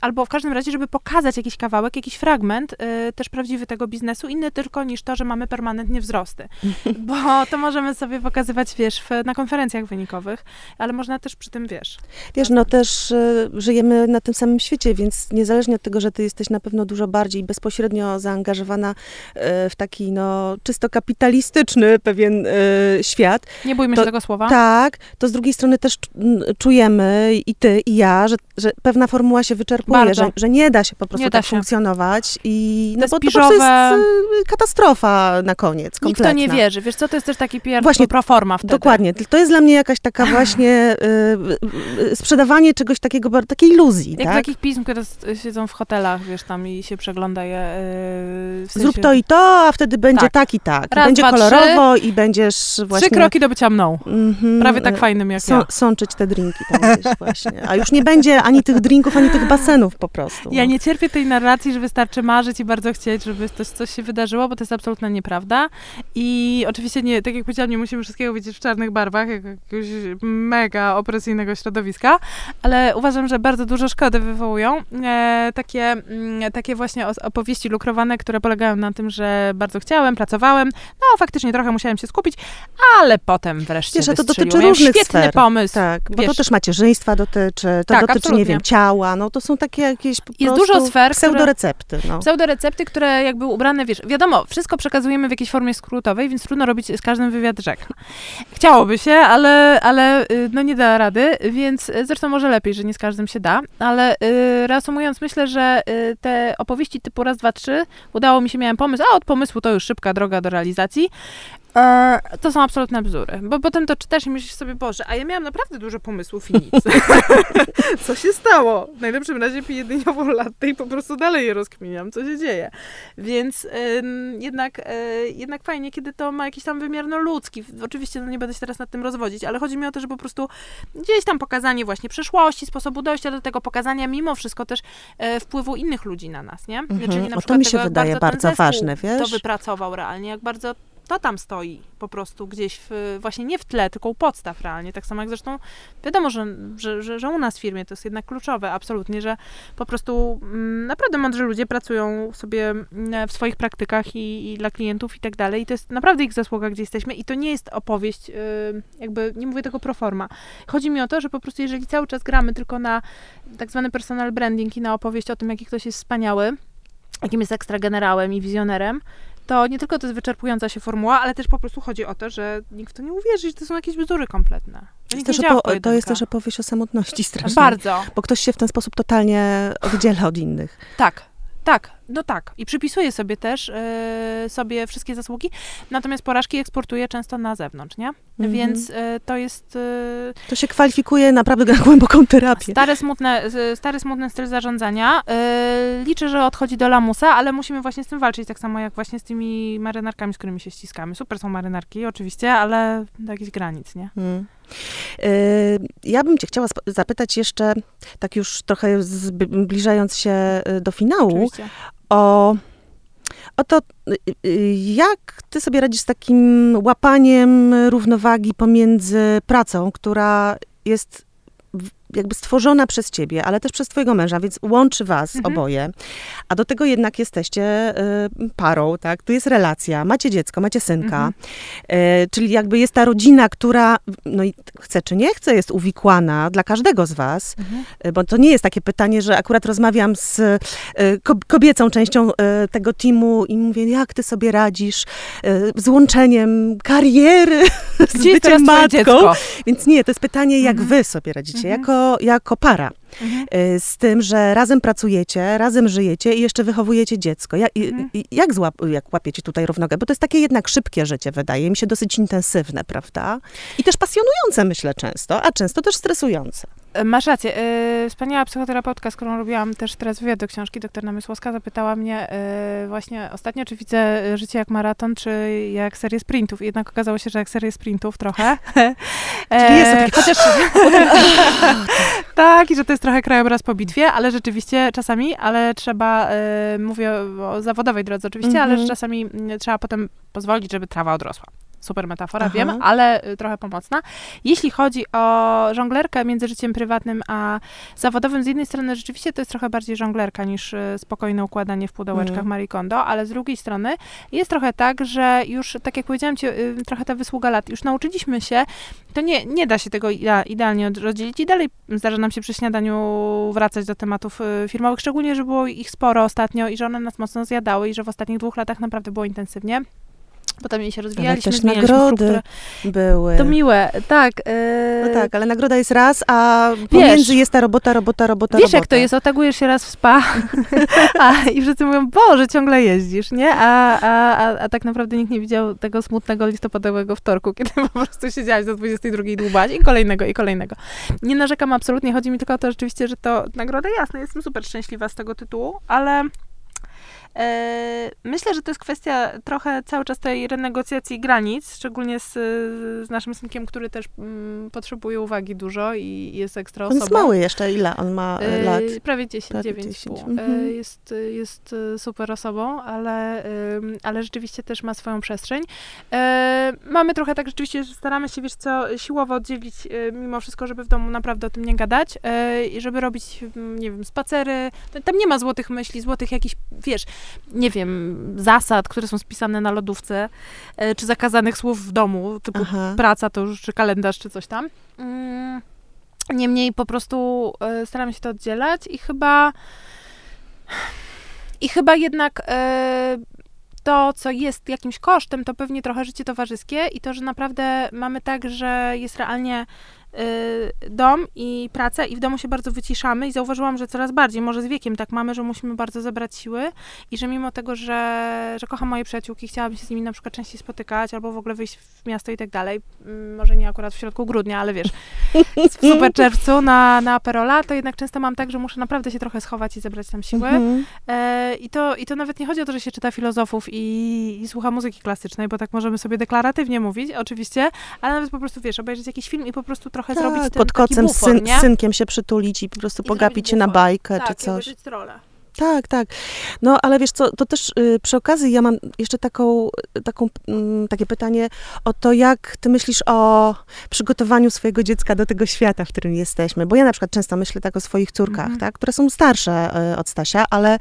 albo w każdym razie, żeby pokazać jakiś kawałek, jakiś fragment też prawdziwy tego biznesu, inny tylko niż to, że mamy permanentnie wzrosty, bo to możemy sobie pokazywać, wiesz, w, na konferencjach wynikowych, ale można też przy tym, wiesz... Wiesz, no też y, żyjemy na tym samym świecie, więc niezależnie od tego, że ty jesteś na pewno dużo bardziej bezpośrednio zaangażowana y, w taki, no, czysto kapitalistyczny pewien y, świat. Nie bójmy to, się tego słowa. Tak, to z drugiej strony też czujemy, i ty, i ja, że, że pewna formuła się wyczerpuje, że, że, nie da się po prostu tak się. funkcjonować i no, bo to jest katastrofa na koniec, kompletna. Nikt to nie wierzy. Wiesz co, to jest też taki PR Właśnie, proforma wtedy. Dokładnie. To jest dla mnie jakaś taka właśnie właśnie y, y, sprzedawanie czegoś takiego, takiej iluzji, Jak tak? takich pism, które siedzą w hotelach, wiesz, tam i się przegląda je. Yy, w sensie Zrób to i to, a wtedy będzie Tak. tak, i tak. Raz, będzie dwa, kolorowo i będziesz właśnie... Trzy kroki do bycia mną. Mhm, Prawie tak y, fajnym jak są, ja. Sączyć te drinki tam gdzieś właśnie. A już nie będzie ani tych drinków, ani tych basenów po prostu. Ja no. nie cierpię tej narracji, że wystarczy marzyć i bardzo chcieć, żeby coś, coś się wydarzyło, bo to jest absolutna nieprawda. I oczywiście nie, tak jak powiedziałam, nie musimy wszystkiego widzieć w czarnych barwach, jak jakiegoś mega opresyjnego środowiska, ale uważam, że bardzo dużo szkody wywołują e, takie, mm, takie właśnie opowieści lukrowane, które polegają na tym, że bardzo chciałem, pracowałem, no faktycznie trochę musiałem się skupić, ale potem wreszcie Wiesz, to dotyczy Miałem różnych Świetny sfer. pomysł. Tak, bo to wiesz. też macierzyństwa dotyczy, to Tak, dotyczy, nie absolutnie. wiem, ciała, no to są takie jakieś po Jest dużo sfer, które- pseudorecepty, no. Pseudorecepty, które jakby ubrane, wiesz, wiadomo, wszystko przekazujemy w jakiejś formie skrótowej, więc trudno robić z każdym wywiad rzeka. Chciałoby się, ale, ale no nie da rady, więc y, zresztą może lepiej, że nie z każdym się da, ale y, reasumując, myślę, że y, te opowieści typu raz, dwa, trzy, udało mi się, miałem pomysł, a od pomysłu to już szybka droga do realizacji, to są absolutne bzdury, bo potem to czytasz i myślisz sobie, Boże, a ja miałam naprawdę dużo pomysłów i nic. Co się stało? W najlepszym razie piję dyniową latte i po prostu dalej je rozkminiam, co się dzieje. Więc ym, jednak, y, jednak fajnie, kiedy to ma jakiś tam wymiar no, ludzki. Oczywiście no, nie będę się teraz nad tym rozwodzić, ale chodzi mi o to, że po prostu gdzieś tam pokazanie właśnie przeszłości, sposobu dojścia do tego pokazania, mimo wszystko też e, wpływu innych ludzi na nas, nie? Mhm. Czyli na O, to mi się tego, wydaje bardzo zespół ważne, wiesz? To wypracował realnie, jak bardzo to tam stoi po prostu gdzieś w, właśnie nie w tle, tylko u podstaw realnie. Tak samo jak zresztą wiadomo, że, że, że, że u nas w firmie to jest jednak kluczowe, absolutnie, że po prostu mm, naprawdę mądrzy ludzie pracują sobie mm, w swoich praktykach i, i dla klientów i tak dalej. I to jest naprawdę ich zasługa, gdzie jesteśmy. I to nie jest opowieść, y, jakby nie mówię tego pro forma. Chodzi mi o to, że po prostu jeżeli cały czas gramy tylko na tak zwany personal branding i na opowieść o tym, jaki ktoś jest wspaniały, jakim jest ekstra generałem i wizjonerem, to nie tylko to jest wyczerpująca się formuła, ale też po prostu chodzi o to, że nikt w to nie uwierzy, że to są jakieś bzdury kompletne. Jest, też opo- to jest też opowieść o samotności strasznej. Bardzo. Bo ktoś się w ten sposób totalnie oddziela od innych. Tak, tak, no tak. I przypisuje sobie też e, sobie wszystkie zasługi, natomiast porażki eksportuje często na zewnątrz, nie? Mhm. Więc e, to jest e, To się kwalifikuje naprawdę na głęboką terapię. stary, smutne, stary, smutny styl zarządzania. Liczę, że odchodzi do lamusa, ale musimy właśnie z tym walczyć, tak samo jak właśnie z tymi marynarkami, z którymi się ściskamy. Super są marynarki, oczywiście, ale do jakichś granic, nie? Mm. Y, Ja bym cię chciała zapytać jeszcze, tak już trochę zbliżając się do finału, Oczywiście. O, o to, y, y, jak ty sobie radzisz z takim łapaniem równowagi pomiędzy pracą, która jest jakby stworzona przez ciebie, ale też przez twojego męża, więc łączy was Mhm. oboje, a do tego jednak jesteście y, parą, tak? Tu jest relacja, macie dziecko, macie synka, Mhm. E, czyli jakby jest ta rodzina, która, no i chce czy nie chce, jest uwikłana dla każdego z was, Mhm. e, bo to nie jest takie pytanie, że akurat rozmawiam z ko- kobiecą częścią e, tego teamu i mówię, jak ty sobie radzisz e, z łączeniem kariery z Gdzie teraz byciem matką. Więc nie, to jest pytanie, jak Mhm. wy sobie radzicie, Mhm. Jako, jako para. Mhm. e, Z tym, że razem pracujecie, razem żyjecie i jeszcze wychowujecie dziecko. Ja, Mhm. i, jak, złap, jak łapiecie tutaj równogę? Bo to jest takie jednak szybkie życie, wydaje mi się, dosyć intensywne, prawda? I też pasjonujące, myślę, często, a często też stresujące. E, Masz rację. E, Wspaniała psychoterapeutka, z którą robiłam też teraz wywiad do książki, doktor Namysłowska, zapytała mnie e, właśnie ostatnio, czy widzę e, życie jak maraton, czy jak serię sprintów. I jednak okazało się, że jak serię sprintów trochę. Czyli jest to takie- Chociaż... tak, i że to jest trochę krajobraz po bitwie, ale rzeczywiście czasami, ale trzeba, e, mówię o zawodowej drodze oczywiście, ale Mhm. że czasami mm, trzeba potem pozwolić, żeby trawa odrosła. Super metafora, Aha. wiem, ale y, trochę pomocna. Jeśli chodzi o żonglerkę między życiem prywatnym a zawodowym, z jednej strony rzeczywiście to jest trochę bardziej żonglerka niż y, spokojne układanie w pudełeczkach Mm. Marie Kondo, ale z drugiej strony jest trochę tak, że już, tak jak powiedziałam ci, y, trochę ta wysługa lat, już nauczyliśmy się, to nie, nie da się tego idea- idealnie rozdzielić i dalej zdarza nam się przy śniadaniu wracać do tematów firmowych, szczególnie, że było ich sporo ostatnio i że one nas mocno zjadały i że w ostatnich dwóch latach naprawdę było intensywnie. Potem jej się Ale rozwijaliśmy, też zmienialiśmy nagrody były. To miłe, tak. e, No tak, ale nagroda jest raz, a pomiędzy jest ta robota, robota, robota, Wiesz, robota. jak to jest, otagujesz się raz w spa a, i wszyscy mówią, Boże, ciągle jeździsz, nie? A, a, a, a tak naprawdę nikt nie widział tego smutnego listopadowego wtorku, kiedy po prostu siedziałaś do 22 dłubać i kolejnego, i kolejnego. Nie narzekam absolutnie, chodzi mi tylko o to rzeczywiście, że to nagroda jasna, jestem super szczęśliwa z tego tytułu, ale myślę, że to jest kwestia trochę cały czas tej renegocjacji granic, szczególnie z, z naszym synkiem, który też mm, potrzebuje uwagi dużo i jest ekstra On osobą. jest mały jeszcze, ile on ma e, lat? Yy, Prawie 10, Prawie 9 10, pół. mhm. Jest, jest super osobą, ale, ale rzeczywiście też ma swoją przestrzeń. Mamy trochę tak rzeczywiście, że staramy się, wiesz co, siłowo oddzielić mimo wszystko, żeby w domu naprawdę o tym nie gadać i żeby robić, mm, nie wiem, spacery. Tam nie ma złotych myśli, złotych jakichś, wiesz, nie wiem, zasad, które są spisane na lodówce, yy, czy zakazanych słów w domu, typu Aha. praca to już, czy kalendarz, czy coś tam. Mm, Niemniej po prostu e, staramy się to oddzielać i chyba i chyba jednak e, to, co jest jakimś kosztem, to pewnie trochę życie towarzyskie i to, że naprawdę mamy tak, że jest realnie e, dom i praca i w domu się bardzo wyciszamy i zauważyłam, że coraz bardziej, może z wiekiem tak mamy, że musimy bardzo zebrać siły i że mimo tego, że, że kocham moje przyjaciółki, chciałabym się z nimi na przykład częściej spotykać albo w ogóle wyjść w miasto i tak dalej, mm, może nie akurat w środku grudnia, ale wiesz, w super czerwcu na, na Aperola, to jednak często mam tak, że muszę naprawdę się trochę schować i zebrać tam siły. Mhm. E, i, to, I to nawet nie chodzi o to, że się czyta filozofów i, i słucha muzyki klasycznej, bo tak możemy sobie deklaratywnie mówić, oczywiście, ale nawet po prostu, wiesz, obejrzeć jakiś film i po prostu trochę zrobić Tak, ten pod kocem z bufor, syn, nie? synkiem się przytulić i po prostu I pogapić zrobić się na bajkę tak, czy coś. rolę. Tak, tak. No ale wiesz co, to też y, przy okazji ja mam jeszcze taką, taką, mm, takie pytanie o to, jak ty myślisz o przygotowaniu swojego dziecka do tego świata, w którym jesteśmy. Bo ja na przykład często myślę tak o swoich córkach, Mhm. tak, które są starsze y, od Stasia, ale,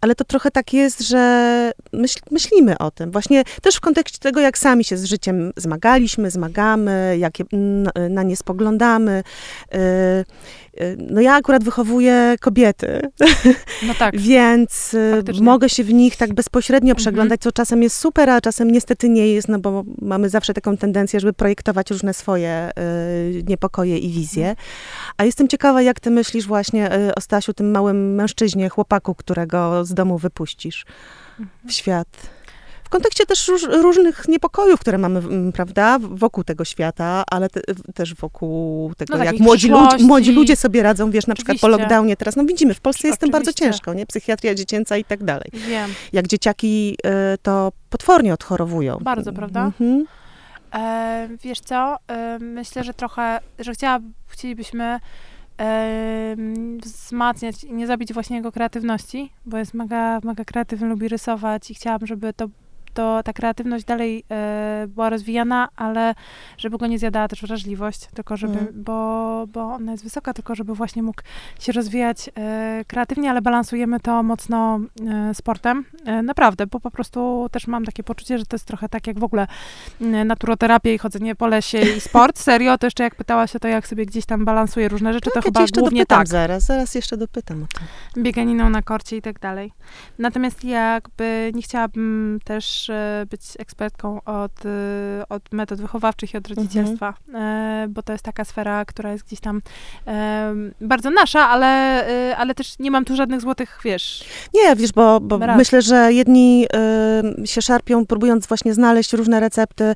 ale to trochę tak jest, że myśl, myślimy o tym. Właśnie też w kontekście tego, jak sami się z życiem zmagaliśmy, zmagamy, jakie na, na nie spoglądamy. Y, y, no ja akurat wychowuję kobiety, No tak. więc y, Faktycznie. mogę się w nich tak bezpośrednio Mhm. przeglądać, co czasem jest super, a czasem niestety nie jest, no bo mamy zawsze taką tendencję, żeby projektować różne swoje niepokoje i wizje. Mhm. A jestem ciekawa, jak ty myślisz właśnie o Stasiu, tym małym mężczyźnie, chłopaku, którego z domu wypuścisz Mhm. w świat. W kontekście też róż, różnych niepokojów, które mamy, mm, prawda, wokół tego świata, ale te, też wokół tego, No jak takiej młodzi, ludzie, przyszłości. młodzi ludzie sobie radzą, wiesz, na przykład po Oczywiście. lockdownie teraz, no widzimy, w Polsce jest tym bardzo Oczywiście. ciężko, nie? Psychiatria dziecięca i tak dalej. Wiem. Jak dzieciaki y, to potwornie odchorowują. Bardzo, prawda? Mhm. E, wiesz co, e, myślę, że trochę, że chciała, chcielibyśmy wzmacniać i nie zabić właśnie jego kreatywności, bo jest mega, mega kreatywny, lubi rysować i chciałam, żeby to, to ta kreatywność dalej e, była rozwijana, ale żeby go nie zjadała też wrażliwość, tylko żeby, Mhm. bo, bo ona jest wysoka, tylko żeby właśnie mógł się rozwijać e, kreatywnie, ale balansujemy to mocno e, sportem. Naprawdę, bo po prostu też mam takie poczucie, że to jest trochę tak jak w ogóle mm, naturoterapię i chodzenie po lesie i sport. Serio, to jeszcze jak pytałaś o to, jak sobie gdzieś tam balansuje różne rzeczy, to Tak, cię chyba jeszcze głównie tak, zaraz, zaraz jeszcze dopytam o to. bieganiną na korcie i tak dalej. Natomiast jakby nie chciałabym też e, być ekspertką od, e, od metod wychowawczych i od rodzicielstwa, e, bo to jest taka sfera, która jest gdzieś tam bardzo nasza, ale, ale też nie mam tu żadnych złotych, wiesz, Nie, wiesz, bo, bo myślę, że jedni się szarpią, próbując właśnie znaleźć różne recepty,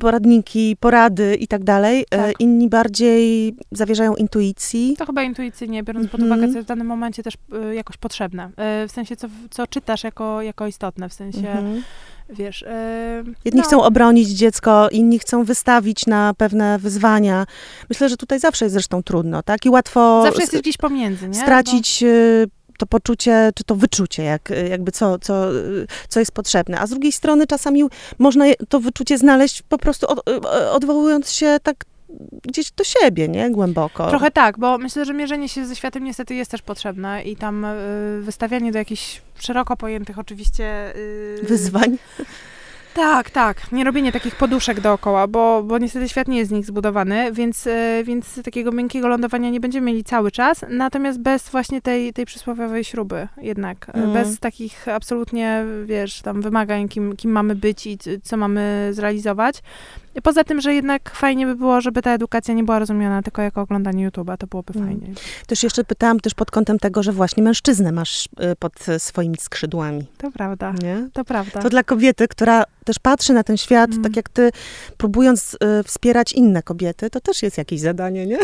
poradniki, porady i tak dalej. Tak. Inni bardziej zawierzają intuicji. To chyba intuicyjnie, biorąc pod Mhm. uwagę, co jest w danym momencie też jakoś potrzebne. W sensie, co, co czytasz jako, jako istotne, w sensie, Mhm. wiesz... Y, Jedni no, chcą obronić dziecko, inni chcą wystawić na pewne wyzwania. Myślę, że tutaj zawsze jest zresztą trudno, tak? I łatwo Zawsze jesteś gdzieś pomiędzy, nie? stracić y, to poczucie, czy to wyczucie, jak, jakby co, co, y, co jest potrzebne. A z drugiej strony czasami można to wyczucie znaleźć po prostu od, odwołując się tak gdzieś do siebie, nie? Głęboko. Bo trochę tak, bo myślę, że mierzenie się ze światem niestety jest też potrzebne i tam y, wystawianie do jakichś szeroko pojętych oczywiście... y, Wyzwań. Tak, tak. Nie robienie takich poduszek dookoła, bo, bo niestety świat nie jest z nich zbudowany, więc, e, więc takiego miękkiego lądowania nie będziemy mieli cały czas. Natomiast bez właśnie tej, tej przysłowiowej śruby jednak. Mm. Bez takich absolutnie, wiesz, tam wymagań, kim, kim mamy być i co mamy zrealizować. Poza tym, że jednak fajnie by było, żeby ta edukacja nie była rozumiana tylko jako oglądanie YouTube'a, to byłoby mm. fajnie. Też jeszcze pytałam też pod kątem tego, że właśnie mężczyznę masz y, pod swoimi skrzydłami. To prawda. Nie? To prawda. To dla kobiety, która też patrzy na ten świat, mm. tak jak ty, próbując y, wspierać inne kobiety, to też jest jakieś zadanie, nie?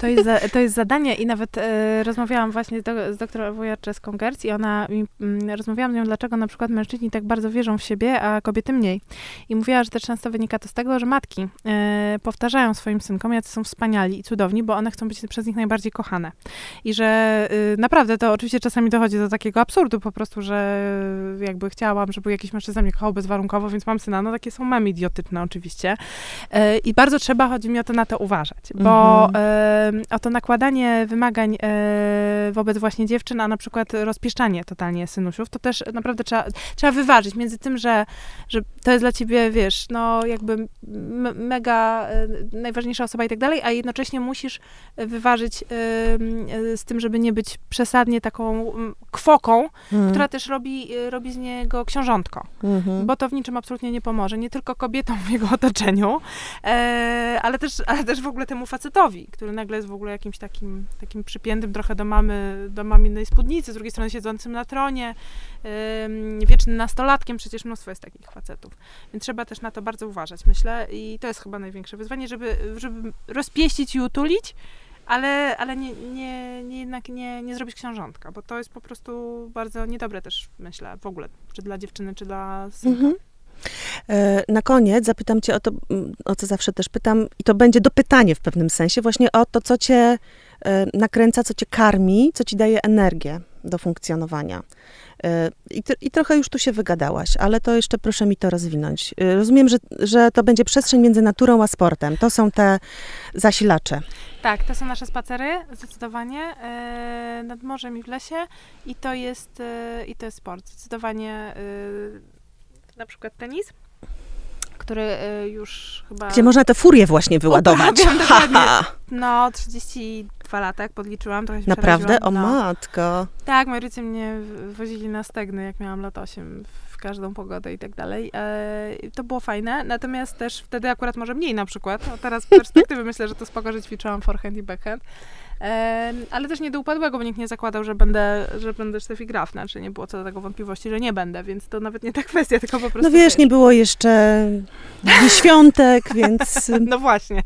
To jest, za, to jest zadanie i nawet y, rozmawiałam właśnie do, z doktorem Wojaczeską Gerc i ona mi, y, rozmawiałam z nią, dlaczego na przykład mężczyźni tak bardzo wierzą w siebie, a kobiety mniej. I mówiła, że też często wynika to z tego, że matki y, powtarzają swoim synkom, jacy są wspaniali i cudowni, bo one chcą być przez nich najbardziej kochane. I że y, naprawdę to oczywiście czasami dochodzi do takiego absurdu po prostu, że jakby chciałam, żeby jakiś mężczyzna mnie kochał bezwarunkowo, więc mam syna. No takie są memy idiotyczne oczywiście. E, I bardzo trzeba, chodzi mi o to, na to uważać, bo mhm. o to nakładanie wymagań e, wobec właśnie dziewczyn, a na przykład rozpieszczanie totalnie synusiów, to też naprawdę trzeba, trzeba wyważyć między tym, że, że to jest dla ciebie, wiesz, no jakby mega e, najważniejsza osoba i tak dalej, a jednocześnie musisz wyważyć z tym, żeby nie być przesadnie taką kwoką, mhm. która też robi, robi z niego książątko. Mhm. Bo to w niczym absolutnie nie pomoże. Nie tylko kobietom w jego otoczeniu, e, ale, też, ale też w ogóle temu facetowi, który nagle jest w ogóle jakimś takim, takim przypiętym trochę do mamy, do maminej spódnicy, z drugiej strony siedzącym na tronie, wiecznym nastolatkiem, przecież mnóstwo jest takich facetów. Więc trzeba też na to bardzo uważać, myślę. I to jest chyba największe wyzwanie, żeby, żeby rozpieścić i utulić, ale, ale nie, nie, nie, jednak nie, nie zrobić książątka, bo to jest po prostu bardzo niedobre też, myślę, w ogóle, czy dla dziewczyny, czy dla synka. Mhm. E, na koniec zapytam cię o to, mm, o co zawsze też pytam, i to będzie dopytanie w pewnym sensie, właśnie o to, co cię e, nakręca, co cię karmi, co ci daje energię do funkcjonowania. E, I, I, trochę już tu się wygadałaś, ale to jeszcze proszę mi to rozwinąć. Rozumiem, że, że to będzie przestrzeń między naturą a sportem. To są te zasilacze. Tak, to są nasze spacery, zdecydowanie, e, nad morzem i w lesie i to jest, e, i to jest sport. Zdecydowanie e, na przykład tenis, który y, już chyba... Gdzie można tę furię właśnie wyładować. Uprawiam, no, 32 lata, jak podliczyłam, trochę się Naprawdę? O no. matko. Tak, moi rodzice mnie wozili na stegny, jak miałam lat 8 w każdą pogodę i tak dalej. E, to było fajne, natomiast też wtedy akurat może mniej na przykład. No, teraz z perspektywy myślę, że to spoko, że ćwiczyłam forehand i backhand ale też nie do upadłego, bo nikt nie zakładał, że będę, że będę Steffi Graf, znaczy nie było co do tego wątpliwości, że nie będę, więc to nawet nie ta kwestia, tylko po prostu... No wiesz, nie było jeszcze świątek, więc... No właśnie,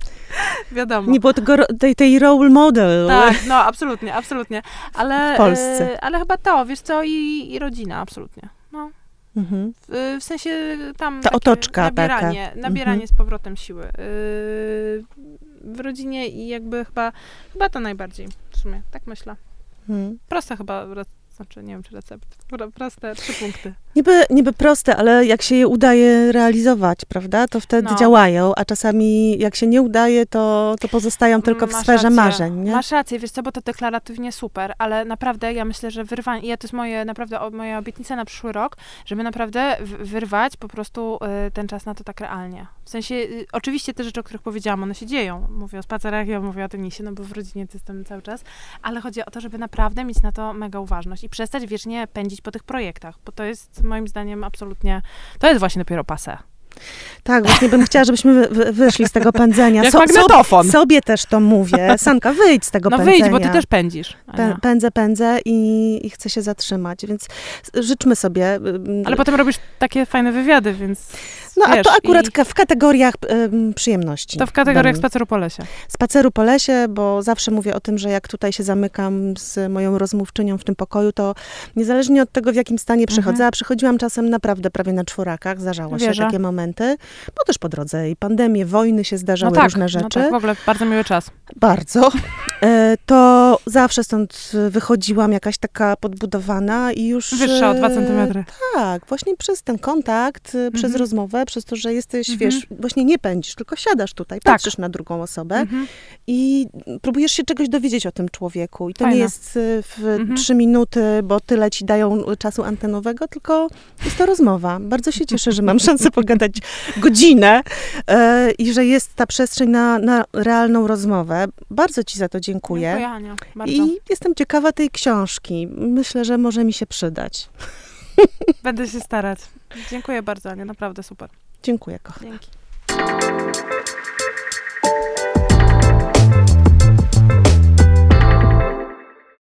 wiadomo. Nie było tego, tej, tej role model. Tak, no absolutnie, absolutnie. Ale, w Polsce. ale chyba to, wiesz co, i, i rodzina, absolutnie. No. Mhm. W, w, sensie tam ta otoczka nabieranie, taka. nabieranie mhm. z powrotem siły. Yy, w rodzinie i jakby chyba, chyba to najbardziej w sumie, tak myślę. Hmm. Prosta chyba znaczy, nie wiem, czy recept. Proste, trzy punkty. Niby, niby proste, ale jak się je udaje realizować, prawda, to wtedy no. działają, a czasami jak się nie udaje, to, to pozostają tylko w Masz sferze rację. marzeń, nie? Masz rację, wiesz co, bo to deklaratywnie super, ale naprawdę ja myślę, że wyrwanie, ja to jest moje, naprawdę moja obietnica na przyszły rok, żeby naprawdę wyrwać po prostu y, ten czas na to tak realnie. W sensie, y, oczywiście te rzeczy, o których powiedziałam, one się dzieją. Mówię o spacerach, ja mówię o tenisie, no bo w rodzinie jestem cały czas, ale chodzi o to, żeby naprawdę mieć na to mega uważność i przestać wiecznie pędzić po tych projektach, bo to jest moim zdaniem absolutnie, to jest właśnie dopiero pase. Tak, właśnie bym chciała, żebyśmy wyszli z tego pędzenia. Jak so, magnetofon. So, sobie też to mówię. Sanka, wyjdź z tego no pędzenia. No wyjdź, bo ty też pędzisz. Pę, pędzę, pędzę i, i, chcę się zatrzymać, więc życzmy sobie. Ale potem robisz takie fajne wywiady, więc no Wiesz, a to akurat i... w kategoriach y, przyjemności. To w kategoriach spaceru po lesie. Spaceru po lesie, bo zawsze mówię o tym, że jak tutaj się zamykam z moją rozmówczynią w tym pokoju, to niezależnie od tego, w jakim stanie przychodzę, mhm. a przychodziłam czasem naprawdę prawie na czworakach, zdarzało Wierzę. się takie momenty, bo też po drodze i pandemie, wojny się zdarzały, no tak, różne rzeczy. No tak, w ogóle bardzo miły czas. Bardzo. e, to zawsze stąd wychodziłam jakaś taka podbudowana i już... Wyższa o dwa e, centymetry. Tak, właśnie przez ten kontakt, e, przez Mhm. rozmowę, przez to, że jesteś, Mhm. wiesz, właśnie nie pędzisz, tylko siadasz tutaj, Tak. patrzysz na drugą osobę Mhm. i próbujesz się czegoś dowiedzieć o tym człowieku. I to Fajne. nie jest e, w Mhm. trzy minuty, bo tyle ci dają czasu antenowego, tylko jest to rozmowa. Bardzo się cieszę, że mam szansę pogadać godzinę e, i że jest ta przestrzeń na, na realną rozmowę. Bardzo ci za to dziękuję. Dziękuję, Ania, bardzo. I jestem ciekawa tej książki. Myślę, że może mi się przydać. Będę się starać. Dziękuję bardzo, Ania, naprawdę super. Dziękuję, kochana. Dzięki.